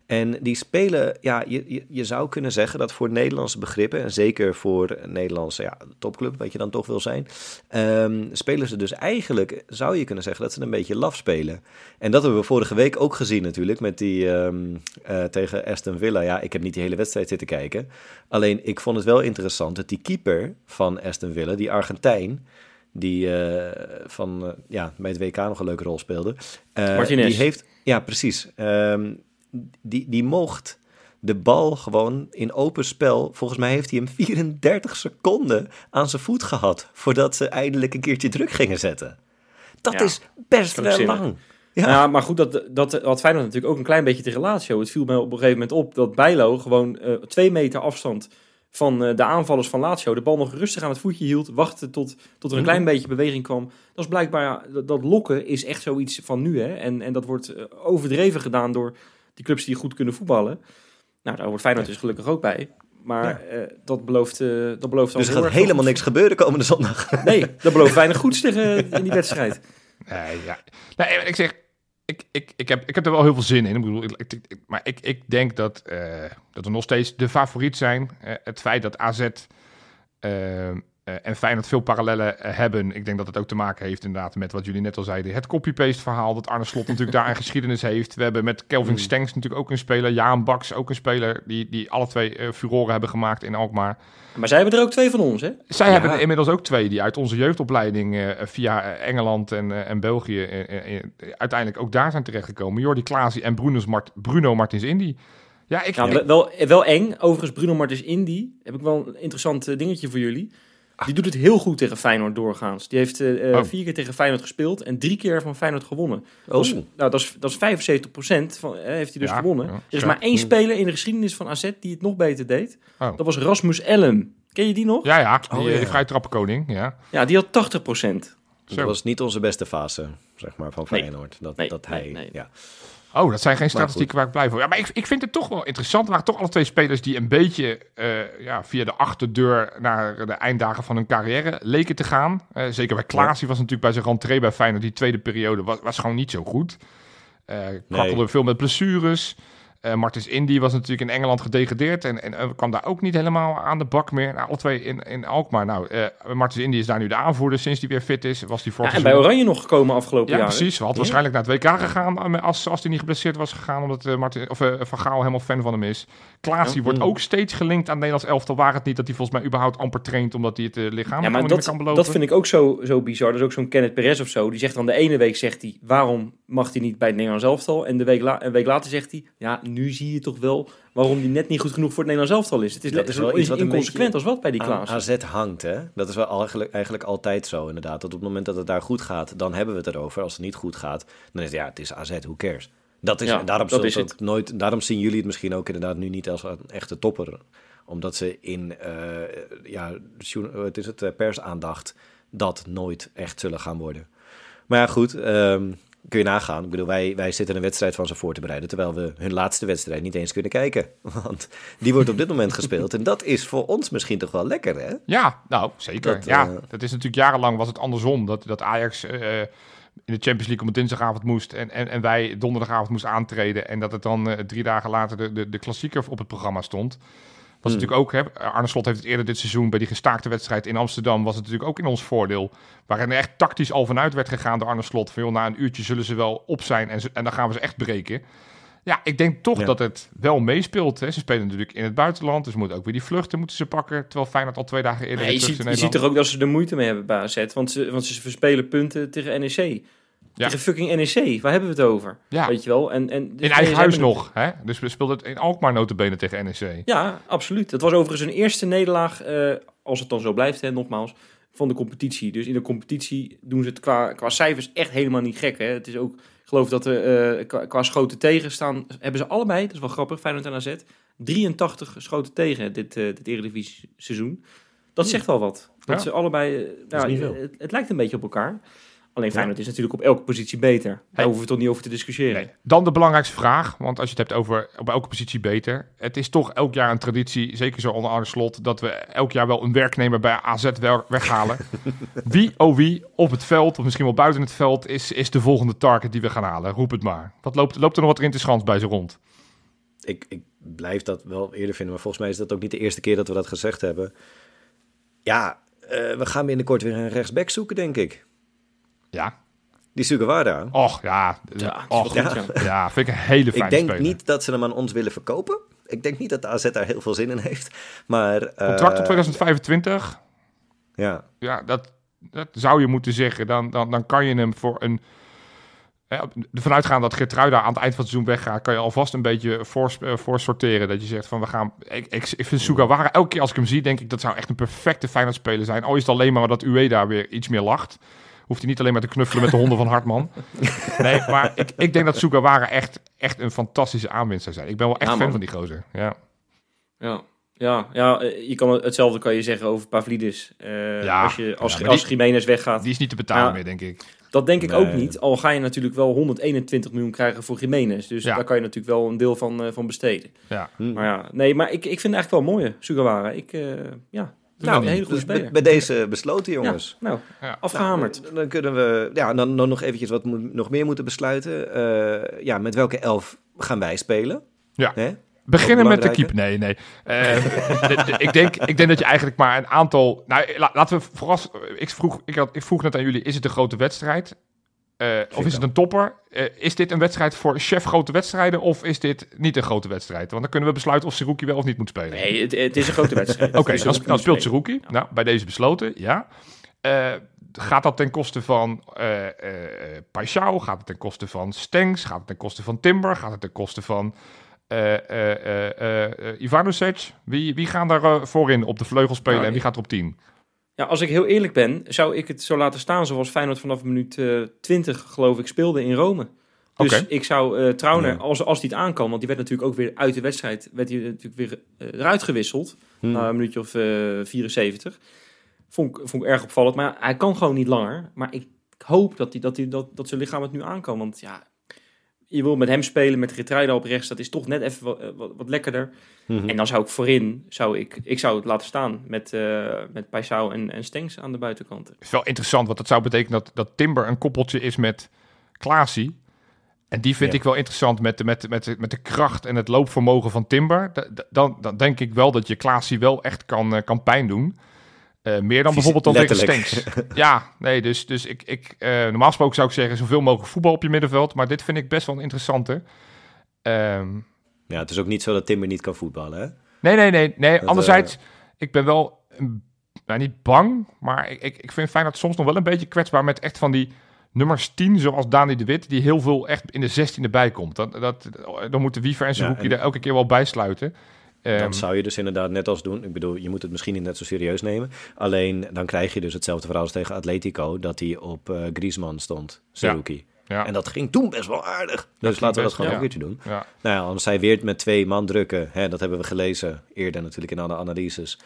En die spelen, ja, je, je, je zou kunnen zeggen dat voor Nederlandse begrippen, en zeker voor een Nederlandse ja, topclub, wat je dan toch wil zijn, ehm, spelen ze dus eigenlijk, zou je kunnen zeggen, dat ze een beetje laf spelen. En dat hebben we vorige week ook gezien natuurlijk, met die ehm, eh, tegen Aston Villa. Ja, ik heb niet die hele wedstrijd zitten kijken. Alleen, ik vond het wel interessant dat die keeper van Aston Villa, die Argentijn, die eh, van, eh, ja, bij het WK nog een leuke rol speelde. Martinez. Die heeft, ja, precies. Ehm, die, die mocht de bal gewoon in open spel. Volgens mij heeft hij hem 34 seconden aan zijn voet gehad. voordat ze eindelijk een keertje druk gingen zetten. Dat Ja, is best wel lang. Ja. Ja, maar goed, dat, dat had Feyenoord natuurlijk ook een klein beetje tegen Lazio. Het viel me op een gegeven moment op dat Bijlo gewoon eh, twee meter afstand van eh, de aanvallers van Lazio de bal nog rustig aan het voetje hield, wachtte tot, tot er een Mhm. klein beetje beweging kwam. Dat is blijkbaar, dat, dat lokken is echt zoiets van nu. Hè? En, en dat wordt eh, overdreven gedaan door die clubs die goed kunnen voetballen. Nou, daar hoort Feyenoord dus gelukkig ook bij. Maar Ja. eh, dat, belooft, dat belooft dus er gaat helemaal niks gebeuren komende zondag. Nee, dat belooft weinig goeds tegen in die wedstrijd. Nee, ja. Ik zeg, ik, ik, ik, heb, ik heb er wel heel veel zin in. Ik bedoel, ik, maar ik, ik denk dat, eh, dat we nog steeds de favoriet zijn. Eh, het feit dat AZ eh, eh, en Feyenoord veel parallellen eh, hebben. Ik denk dat het ook te maken heeft inderdaad met wat jullie net al zeiden. Het copy-paste verhaal dat Arne Slot natuurlijk daar een geschiedenis heeft. We hebben met Kelvin Mm. Stengs natuurlijk ook een speler. Jaan Baks ook een speler die, die alle twee eh, furoren hebben gemaakt in Alkmaar. Maar zij hebben er ook twee van ons, hè? Zij Ja. hebben er inmiddels ook twee die uit onze jeugdopleiding eh, via Engeland en, eh, en België uiteindelijk ook daar zijn terechtgekomen. Jordi Klaasie en Bruno's Mart Bruno Martins Indy. Ja, ik, Ja, ik- wel- wel, wel eng. Overigens, Bruno Martins Indy, heb ik wel een interessant dingetje voor jullie. Die doet het heel goed tegen Feyenoord doorgaans. Die heeft eh, eh, Oh. vier keer tegen Feyenoord gespeeld en drie keer van Feyenoord gewonnen. Oh, Dat, is, nou, dat, is, dat is 75% van, eh, heeft hij dus Ja, gewonnen. ja, er is maar één speler in de geschiedenis van AZ die het nog beter deed. Oh. Dat was Rasmus Ellen. Ken je die nog? ja, ja, die, Oh, ja. die vrije trappenkoning. Ja. Ja, die had 80% dat was niet onze beste fase, zeg maar, van Nee. Feyenoord. Dat, Nee, dat nee, hij, nee. ja. Oh, dat zijn geen statistieken waar ik blij van Ja, maar ik, ik vind het toch wel interessant. Er waren toch alle twee spelers die een beetje eh, ja, via de achterdeur naar de einddagen van hun carrière leken te gaan. Eh, zeker bij Klaasie was natuurlijk bij zijn rentree bij Feyenoord die tweede periode was, was gewoon niet zo goed. Kwakkelde veel met blessures. Eh Martins Indy was natuurlijk in Engeland gedegradeerd en, en, eh, kwam daar ook niet helemaal aan de bak meer. Nou, alle twee in, in Alkmaar. Nou, eh Martins Indy is daar nu de aanvoerder sinds hij weer fit is. Was die voor Ja, en bij Oranje nog gekomen afgelopen ja, jaar. precies. We had waarschijnlijk naar het WK gegaan als, als hij niet geblesseerd was gegaan, omdat Martin, of, Van Gaal helemaal fan van hem is. Klaas, die wordt Mm. ook steeds gelinkt aan het Nederlands elftal. Waar het niet dat hij volgens mij überhaupt amper traint, omdat hij het uh, lichaam Ja, maar niet dat, meer kan beloven. dat vind ik ook zo, zo bizar. Dat is ook zo'n Kenneth Perez of zo. Die zegt dan de ene week, zegt hij, waarom mag hij niet bij het Nederlands elftal? En de week la- een week later zegt hij, ja, nu zie je toch wel waarom hij net niet goed genoeg voor het Nederlands elftal is. Het is, Dat is wel iets wat inconsequent als wat bij die Klaas. AZ hangt, hè? Dat is wel eigenlijk, eigenlijk altijd zo, inderdaad. Dat op het moment dat het daar goed gaat, dan hebben we het erover. Als het niet goed gaat, dan is het, ja, het is AZ, who cares? Dat is, Ja, daarom, dat is het nooit, daarom zien jullie het misschien ook inderdaad nu niet als een echte topper. Omdat ze in eh, ja, het is het, eh, persaandacht dat nooit echt zullen gaan worden. Maar ja, goed, ehm, kun je nagaan. Ik bedoel, wij, wij zitten een wedstrijd van ze voor te bereiden, terwijl we hun laatste wedstrijd niet eens kunnen kijken. Want die wordt op dit moment gespeeld. En dat is voor ons misschien toch wel lekker, hè? Ja, nou, zeker. Dat, ja, eh, dat is natuurlijk jarenlang was het andersom. Dat, dat Ajax eh, in de Champions League op een dinsdagavond moest en, en, en wij donderdagavond moesten aantreden. En dat het dan eh, drie dagen later de, de, de klassieker op het programma stond. Was Hmm. natuurlijk ook, hè, Arne Slot heeft het eerder dit seizoen bij die gestaakte wedstrijd in Amsterdam, was het natuurlijk ook in ons voordeel. Waarin er echt tactisch al vanuit werd gegaan door Arne Slot. Van, joh, na een uurtje zullen ze wel op zijn en, ze- en dan gaan we ze echt breken. Ja, ik denk toch Ja. dat het wel meespeelt. Hè. Ze spelen natuurlijk in het buitenland, dus moeten ook weer die vluchten moeten ze pakken. Terwijl Feyenoord al twee dagen eerder Nee, je, ziet, je ziet toch ook dat ze er moeite mee hebben bij AZ. Want ze, want ze verspelen punten tegen NEC. Ja. Tegen fucking NEC. Waar hebben we het over? Ja, Weet je wel? En, en, dus in eigen ze huis nog. Hè? Dus we speelden het in Alkmaar notabene tegen NEC. Ja, absoluut. Het was overigens een eerste nederlaag, eh, als het dan zo blijft, hè, nogmaals, van de competitie. Dus in de competitie doen ze het qua, qua cijfers echt helemaal niet gek. Hè. Het is ook, geloof dat er eh, qua, qua schoten tegen staan, hebben ze allebei, dat is wel grappig, Feyenoord en AZ, 83 schoten tegen dit, eh dit Eredivisie seizoen. Dat zegt wel wat. Dat Ja. ze allebei, eh, nou, het lijkt een beetje op elkaar. Alleen Feyenoord is natuurlijk op elke positie beter. Daar Hey. hoeven we toch niet over te discussiëren. Nee. Dan de belangrijkste vraag, want als je het hebt over op elke positie beter. Het is toch elk jaar een traditie, zeker zo onder Arne Slot, dat we elk jaar wel een werknemer bij AZ weghalen. wie, oh wie, op het veld, of misschien wel buiten het veld, is, is de volgende target die we gaan halen? Roep het maar. Wat loopt, loopt er nog wat in te schans bij ze rond? Ik, ik blijf dat wel eerder vinden, maar volgens mij is dat ook niet de eerste keer dat we dat gezegd hebben. Ja, eh, we gaan binnenkort weer een rechtsback zoeken, denk ik. Ja. Die Sugawara. Och, ja. Ja, Och, ja. ja. vind ik een hele fijne Ik denk speler. niet dat ze hem aan ons willen verkopen. Ik denk niet dat de AZ daar heel veel zin in heeft. Maar, eh, Contract tot 2025. Ja, ja, dat, dat zou je moeten zeggen. Dan, dan, dan kan je hem voor een... Ja, ervan uitgaan dat Gertruida aan het eind van het seizoen weggaat... kan je alvast een beetje voor, eh, voor sorteren. Dat je zegt van we gaan... Ik, ik, ik vind Sugawara, elke keer als ik hem zie... denk ik dat zou echt een perfecte Feyenoord speler zijn. Al is het alleen maar dat Ueda weer iets meer lacht. Hoeft hij niet alleen maar te knuffelen met de honden van Hartman. Nee, maar ik, ik denk dat Sugawara echt, echt een fantastische aanwinst zou zijn. Ik ben wel echt Ja, fan van die gozer. Ja. Ja, ja, ja je kan, het- hetzelfde kan je zeggen over Pavlidis. Eh, Ja, als je, als, ja, als Jiménez weggaat. Die is niet te betalen meer, denk ik. Dat denk ik Nee. ook niet. Al ga je natuurlijk wel 121 miljoen krijgen voor Jiménez. Dus daar kan je natuurlijk wel een deel van, eh, van besteden. Ja. Maar ja, nee, maar ik, ik vind het eigenlijk wel mooi, Sugawara. Ik, eh, ja, nou, een hele goede dus bij, speler. bij deze besloten, jongens. Ja, nou, Ja. afgehamerd. Nou, dan kunnen we ja, dan, dan nog eventjes wat moet, nog meer moeten besluiten. Eh, ja, met welke elf gaan wij spelen? Ja. Hè? Beginnen met de belangrijke. keep. Nee, nee. Eh, de- de- ik, denk, ik denk dat je eigenlijk maar een aantal. Nou, la- laten we vooral. Ik vroeg, ik, had, ik vroeg net aan jullie: is het een grote wedstrijd? Eh, of is het een topper? Eh, is dit een wedstrijd voor chef grote wedstrijden? Of is dit niet een grote wedstrijd? Want dan kunnen we besluiten of Seruki wel of niet moet spelen. Nee, het, het is een grote wedstrijd. Oké, dan, speelt. Seruki. Nou, bij deze besloten, ja. Eh, gaat dat ten koste van eh eh Paixão? Gaat het ten koste van Stengs? Gaat het ten koste van Timber? Gaat het ten koste van eh eh eh eh, eh, Ivanovic? Wie, wie gaan daar voorin op de vleugel spelen Nou, en wie gaat er op 10? Ja, als ik heel eerlijk ben, zou ik het zo laten staan zoals Feyenoord vanaf minuut eh 20, geloof ik, speelde in Rome. Dus ik zou Trauner, Ja. als, als die het aankan, want die werd natuurlijk ook weer uit de wedstrijd, werd hij natuurlijk weer eh, eruit gewisseld, Hm. na een minuutje of eh 74. Vond, ik- vond ik erg opvallend, maar hij kan gewoon niet langer. Maar ik hoop dat, hij, dat, hij, dat, dat zijn lichaam het nu aan kan, want ja... Je wil met hem spelen, met Getruida op rechts, dat is toch net even wat, eh, wat, wat lekkerder. Mhm. En dan zou ik voorin, zou ik, ik zou het laten staan met, eh met Paisao en, en Stengs aan de buitenkanten. is wel interessant, want dat zou betekenen dat, dat Timber een koppeltje is met Klaasie. En die vind Ja. ik wel interessant met de, met, met, de, met de kracht en het loopvermogen van Timber. Da- da- Dan, dan denk ik wel dat je Klaasie wel echt kan, eh, kan pijn doen. Eh, meer dan bijvoorbeeld dan tegen. Stenks. ja, nee, dus, dus ik, ik, eh, normaal gesproken zou ik zeggen zoveel mogelijk voetbal op je middenveld. Maar dit vind ik best wel een interessante. Ehm, Ja, het is ook niet zo dat Timber niet kan voetballen, hè? Nee, nee, nee. nee. Dat, Anderzijds, ik ben wel, nou niet bang, maar ik, ik, ik vind Feyenoord soms nog wel een beetje kwetsbaar met echt van die nummers 10, zoals Dani de Wit, die heel veel echt in de 16e bij komt. Dat, dat, dan moeten Wiever en Seruki en- er elke keer wel bij sluiten. Ehm, Dan zou je dus inderdaad net als doen. Ik bedoel, je moet het misschien niet net zo serieus nemen. Alleen dan krijg je dus hetzelfde verhaal als tegen Atletico, dat hij op eh Griezmann stond, Seruki. ja, En dat ging toen best wel aardig. Dus laten we dat gewoon ja. ook een keertje doen. ja. Nou ja, als zij weer met twee man drukken, hè, dat hebben we gelezen eerder natuurlijk in alle analyses.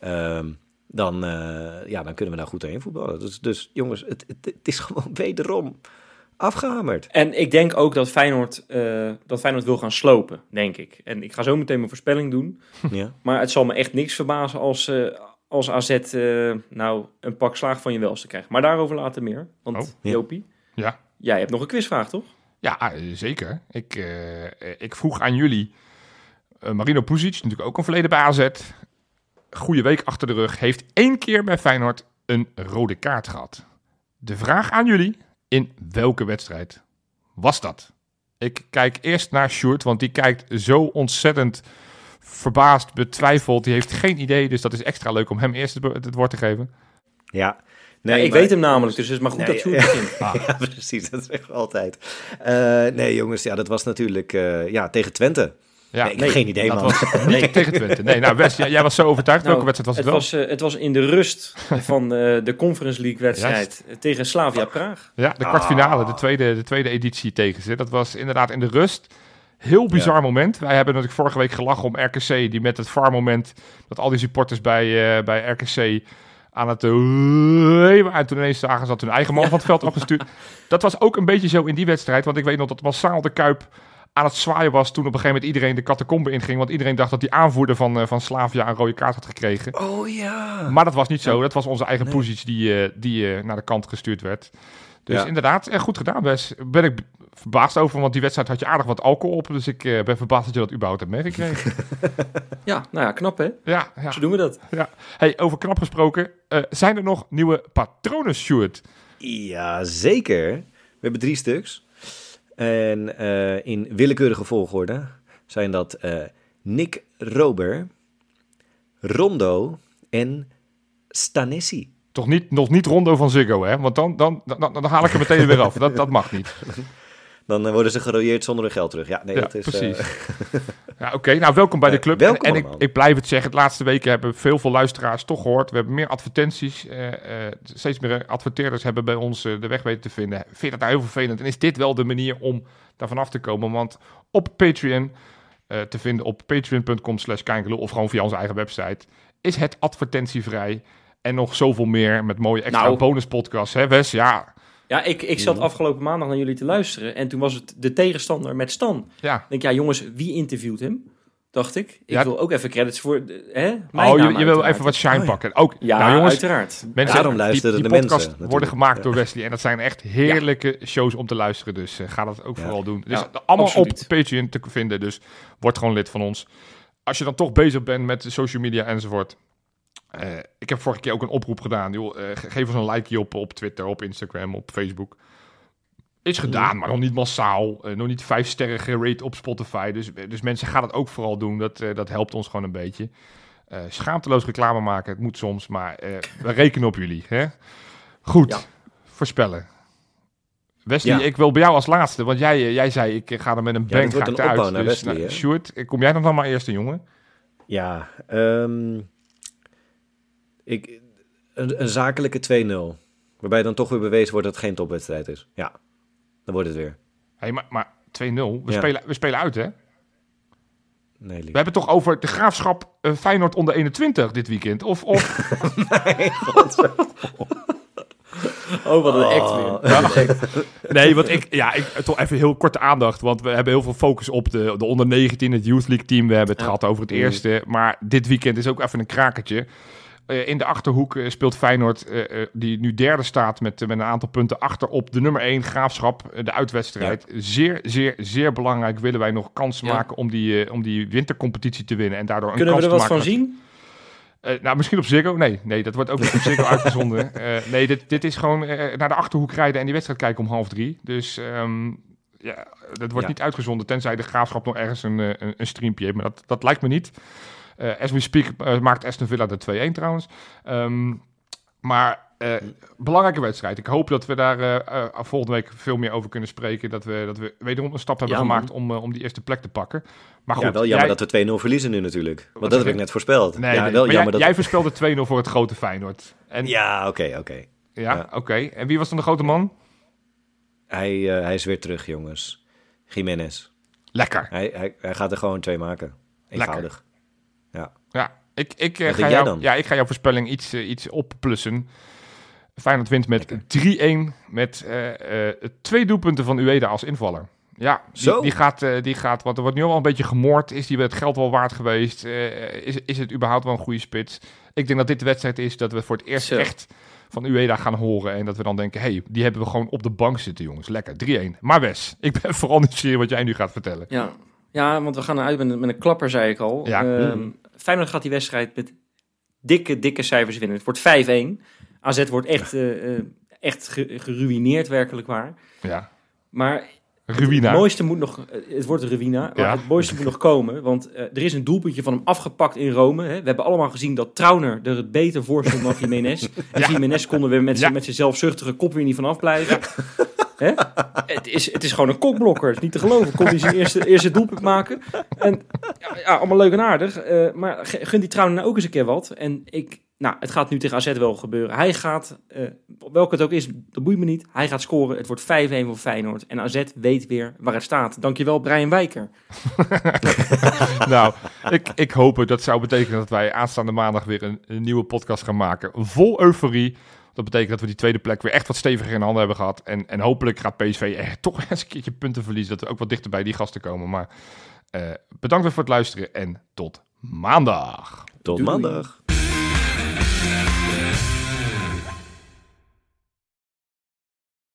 Ehm, dan, eh, ja, dan kunnen we daar goed heen voetballen. Dus, dus jongens, het, het, het is gewoon wederom afgehamerd. En ik denk ook dat Feyenoord, eh, dat Feyenoord wil gaan slopen, denk ik. En ik ga zo meteen mijn voorspelling doen. Ja. Maar het zal me echt niks verbazen als, eh, als AZ eh, nou een pak slaag van je welste krijgt. Maar daarover later meer. Want Oh, ja. Jopie, ja. jij hebt nog een quizvraag, toch? Ja, eh, zeker. Ik, eh, ik vroeg aan jullie, Marino Pusic, natuurlijk ook een verleden bij AZ. Goede week achter de rug. Heeft één keer bij Feyenoord een rode kaart gehad. De vraag aan jullie, in welke wedstrijd was dat? Ik kijk eerst naar Sjoerd, want die kijkt zo ontzettend verbaasd, betwijfeld. Die heeft geen idee, dus dat is extra leuk om hem eerst het, het woord te geven. Ja. Nee, ik maar- weet hem namelijk, dus het is maar goed Nee, dat Sjoerd ja. precies. Dat zeggen we altijd. Eh, nee, jongens, ja, dat was natuurlijk eh, ja, tegen Twente. Ja, nee, ik heb geen idee, dat man. was niet tegen Twente. Nee, nou Wes, jij, jij was zo overtuigd. Nou, welke wedstrijd was het, het wel? was, eh, het was in de rust van eh, de Conference League wedstrijd tegen Slavia Praag. Ja, de kwartfinale, Ah. de, tweede, de tweede editie tegen ze. Dat was inderdaad in de rust. Heel bizar moment. Wij hebben natuurlijk vorige week gelachen om RKC, die met het VAR-moment, dat al die supporters bij, eh, bij RKC aan het... En toen ineens zagen ze dat hun eigen man van het veld afgestuurd. Dat was ook een beetje zo in die wedstrijd. Want ik weet nog dat massaal de Kuip aan het zwaaien was toen op een gegeven moment iedereen de catacombe inging. Want iedereen dacht dat die aanvoerder van, uh, van Slavia een rode kaart had gekregen. Oh ja. Maar dat was niet zo. Dat was onze eigen nee. positie die, uh, die uh, naar de kant gestuurd werd. Dus ja. inderdaad, echt goed gedaan, Wes. Ben ik verbaasd over, want die wedstrijd had je aardig wat alcohol op. Dus ik ben verbaasd dat je dat überhaupt hebt meegekregen. ja, nou ja, knap hè? Ja, ja. Zo doen we dat. Ja. Hey, over knap gesproken, zijn er nog nieuwe patronen, Stuart? Ja, zeker. We hebben drie stuks. En uh, in willekeurige volgorde zijn dat uh, Nick Rober, Rondo en Stanessi. Toch niet, nog niet Rondo van Ziggo, hè? Want dan, dan, dan, dan haal ik er meteen weer af. Dat, dat mag niet. Dan worden ze gerooieerd zonder hun geld terug. Ja, nee, ja, dat is... precies. Uh... ja, Oké, okay. nou welkom bij de club. welkom en, en ik, ik, blijf het zeggen, de laatste weken hebben veel veel luisteraars toch gehoord. We hebben meer advertenties. Uh, uh, steeds meer adverteerders hebben bij ons de weg weten te vinden. Vind je dat nou heel vervelend? En is dit wel de manier om daarvan af te komen? Want op Patreon, te vinden op patreon.com slash of gewoon via onze eigen website, is het advertentievrij. En nog zoveel meer met mooie extra Nou. bonuspodcasts. Hè Wes? Ja, Ja, ik, ik zat afgelopen maandag naar jullie te luisteren. En toen was het de tegenstander met Stan. ja. Ik denk, ja jongens, wie interviewt hem? Dacht ik. Ik Ja. wil ook even credits voor... Hè? Mijn Oh, je, wil even wat shine Oh ja. pakken. Ook, Ja, nou jongens, uiteraard. mensen, Daarom die- luisteren die, de podcast mensen worden natuurlijk. gemaakt Ja. door Wesley. En dat zijn echt heerlijke shows om te luisteren. Dus eh, ga dat ook Ja. vooral doen. Dus Ja, allemaal absoluut. op Patreon te vinden. Dus word gewoon lid van ons. Als je dan toch bezig bent met de social media enzovoort. Eh, ik heb vorige keer ook een oproep gedaan. Joh, ge- geef ons een likeje op, op Twitter, op Instagram, op Facebook. Is gedaan, maar nog niet massaal. Eh, nog niet vijf sterren gerate op Spotify. Dus, dus mensen gaan het ook vooral doen. Dat, dat helpt ons gewoon een beetje. Schaamteloos reclame maken, het moet soms. Maar we rekenen op jullie. Hè? Goed, Ja. voorspellen. Wesley, Ja. ik wil bij jou als laatste. Want jij, jij zei, ik ga er met een Ja, bang ga ik opbouw naar Dus, Wesley, nou? Sjoerd, kom jij dan dan maar eerst, jongen? Ja, ehm, ik, een, een zakelijke 2-0. Waarbij dan toch weer bewezen wordt dat het geen topwedstrijd is. Ja, dan wordt het weer. Hey, maar, maar 2-0, we, Ja. spelen, we spelen uit, hè? Nee, lief. We hebben het toch over de graafschap eh, Feyenoord onder 21 dit weekend? Of, of Oh, wat een Oh. act weer. Wat een act. Nee, want ik, ja, ik, toch even heel korte aandacht. Want we hebben heel veel focus op de, de onder 19, het Youth League team. We hebben het Ja. gehad over het Mm. eerste. Maar dit weekend is ook even een krakertje. Eh, in de achterhoek eh, speelt Feyenoord, eh, eh, die nu derde staat met, met een aantal punten achter op de nummer 1 graafschap, de uitwedstrijd. Zeer, zeer, zeer belangrijk willen wij nog kansen Ja. maken om die, om die wintercompetitie te winnen. En daardoor een Kunnen we kans er wat van zien? eh, nou, misschien op Ziggo. Nee, nee, dat wordt ook niet op Ziggo uitgezonden. Eh, nee, dit, dit is gewoon eh, naar de Achterhoek rijden en die wedstrijd kijken om half drie. Dus ehm, ja, dat wordt Ja. niet uitgezonden, tenzij de Graafschap nog ergens een, een, een streampje heeft. Maar dat, dat lijkt me niet. Eh, as we speak eh, maakt Aston Villa de 2-1 trouwens. Ehm, maar eh, belangrijke wedstrijd. Ik hoop dat we daar volgende week veel meer over kunnen spreken. Dat we, dat we wederom een stap hebben Ja, gemaakt om, om die eerste plek te pakken. Maar goed, ja, wel jammer jij- dat we 2-0 verliezen nu natuurlijk. Want dat heb ik net voorspeld. Nee, ja, nee, wel jammer jij, dat... jij voorspelde 2-0 voor het grote Feyenoord. En, Ja, oké, oké. Ja, Ja. oké. En wie was dan de grote man? Hij, hij is weer terug, jongens. Jiménez. Lekker. Hij, hij, hij gaat er gewoon twee maken. Eenvoudig. Ja, ik, ik, eh, ga jou, ja, ik ga jouw voorspelling iets, eh, iets opplussen. Feyenoord wint met Lekker. 3-1 met eh, eh, twee doelpunten van Ueda als invaller. Ja, die, die, gaat, eh, die gaat, want er wordt nu al een beetje gemoord. Is die het geld wel waard geweest? Eh, is, is het überhaupt wel een goede spits? Ik denk dat dit de wedstrijd is dat we voor het eerst Zo. echt van Ueda gaan horen. En dat we dan denken, hey, die hebben we gewoon op de bank zitten, jongens. Lekker, 3-1. Maar Wes, ik ben vooral nieuwsgierig wat jij nu gaat vertellen. Ja. ja, want we gaan eruit met, een- met een klapper, zei ik al. Ja. Ehm, Feyenoord gaat die wedstrijd met dikke, dikke cijfers winnen. Het wordt 5-1. AZ wordt echt, eh, eh, echt ge- geruineerd, werkelijk waar. Ja, Maar Ruina. het mooiste moet nog... eh, Het wordt een Ruina, maar Ja. het mooiste moet nog komen. Want er is een doelpuntje van hem afgepakt in Rome. Hè. We hebben allemaal gezien dat Trauner er het beter voor stond dan Jiménez. En Ja. Jiménez konden we met zijn Ja. met zijn zelfzuchtige kop weer niet vanaf blijven. Het, is, het is gewoon een kokblokker. Het is niet te geloven. Kon hij zijn eerste, eerste doelpunt maken. En ja, allemaal leuk en aardig. eh, maar gun die Trauner nou ook eens een keer wat. En ik, nou, het gaat nu tegen AZ wel gebeuren. Hij gaat, eh, welke het ook is, de boeit me niet. Hij gaat scoren. Het wordt 5-1 voor Feyenoord. En AZ weet weer waar het staat. Dankjewel, Brian Wijker. nou, ik, ik hoop dat zou betekenen dat wij aanstaande maandag weer een nieuwe podcast gaan maken. Vol euforie. Dat betekent dat we die tweede plek weer echt wat steviger in handen hebben gehad. En, en hopelijk gaat PSV echt toch eens een keertje punten verliezen. Dat we ook wat dichter bij die gasten komen. Maar uh, bedankt weer voor het luisteren en tot maandag. Tot Doei. maandag.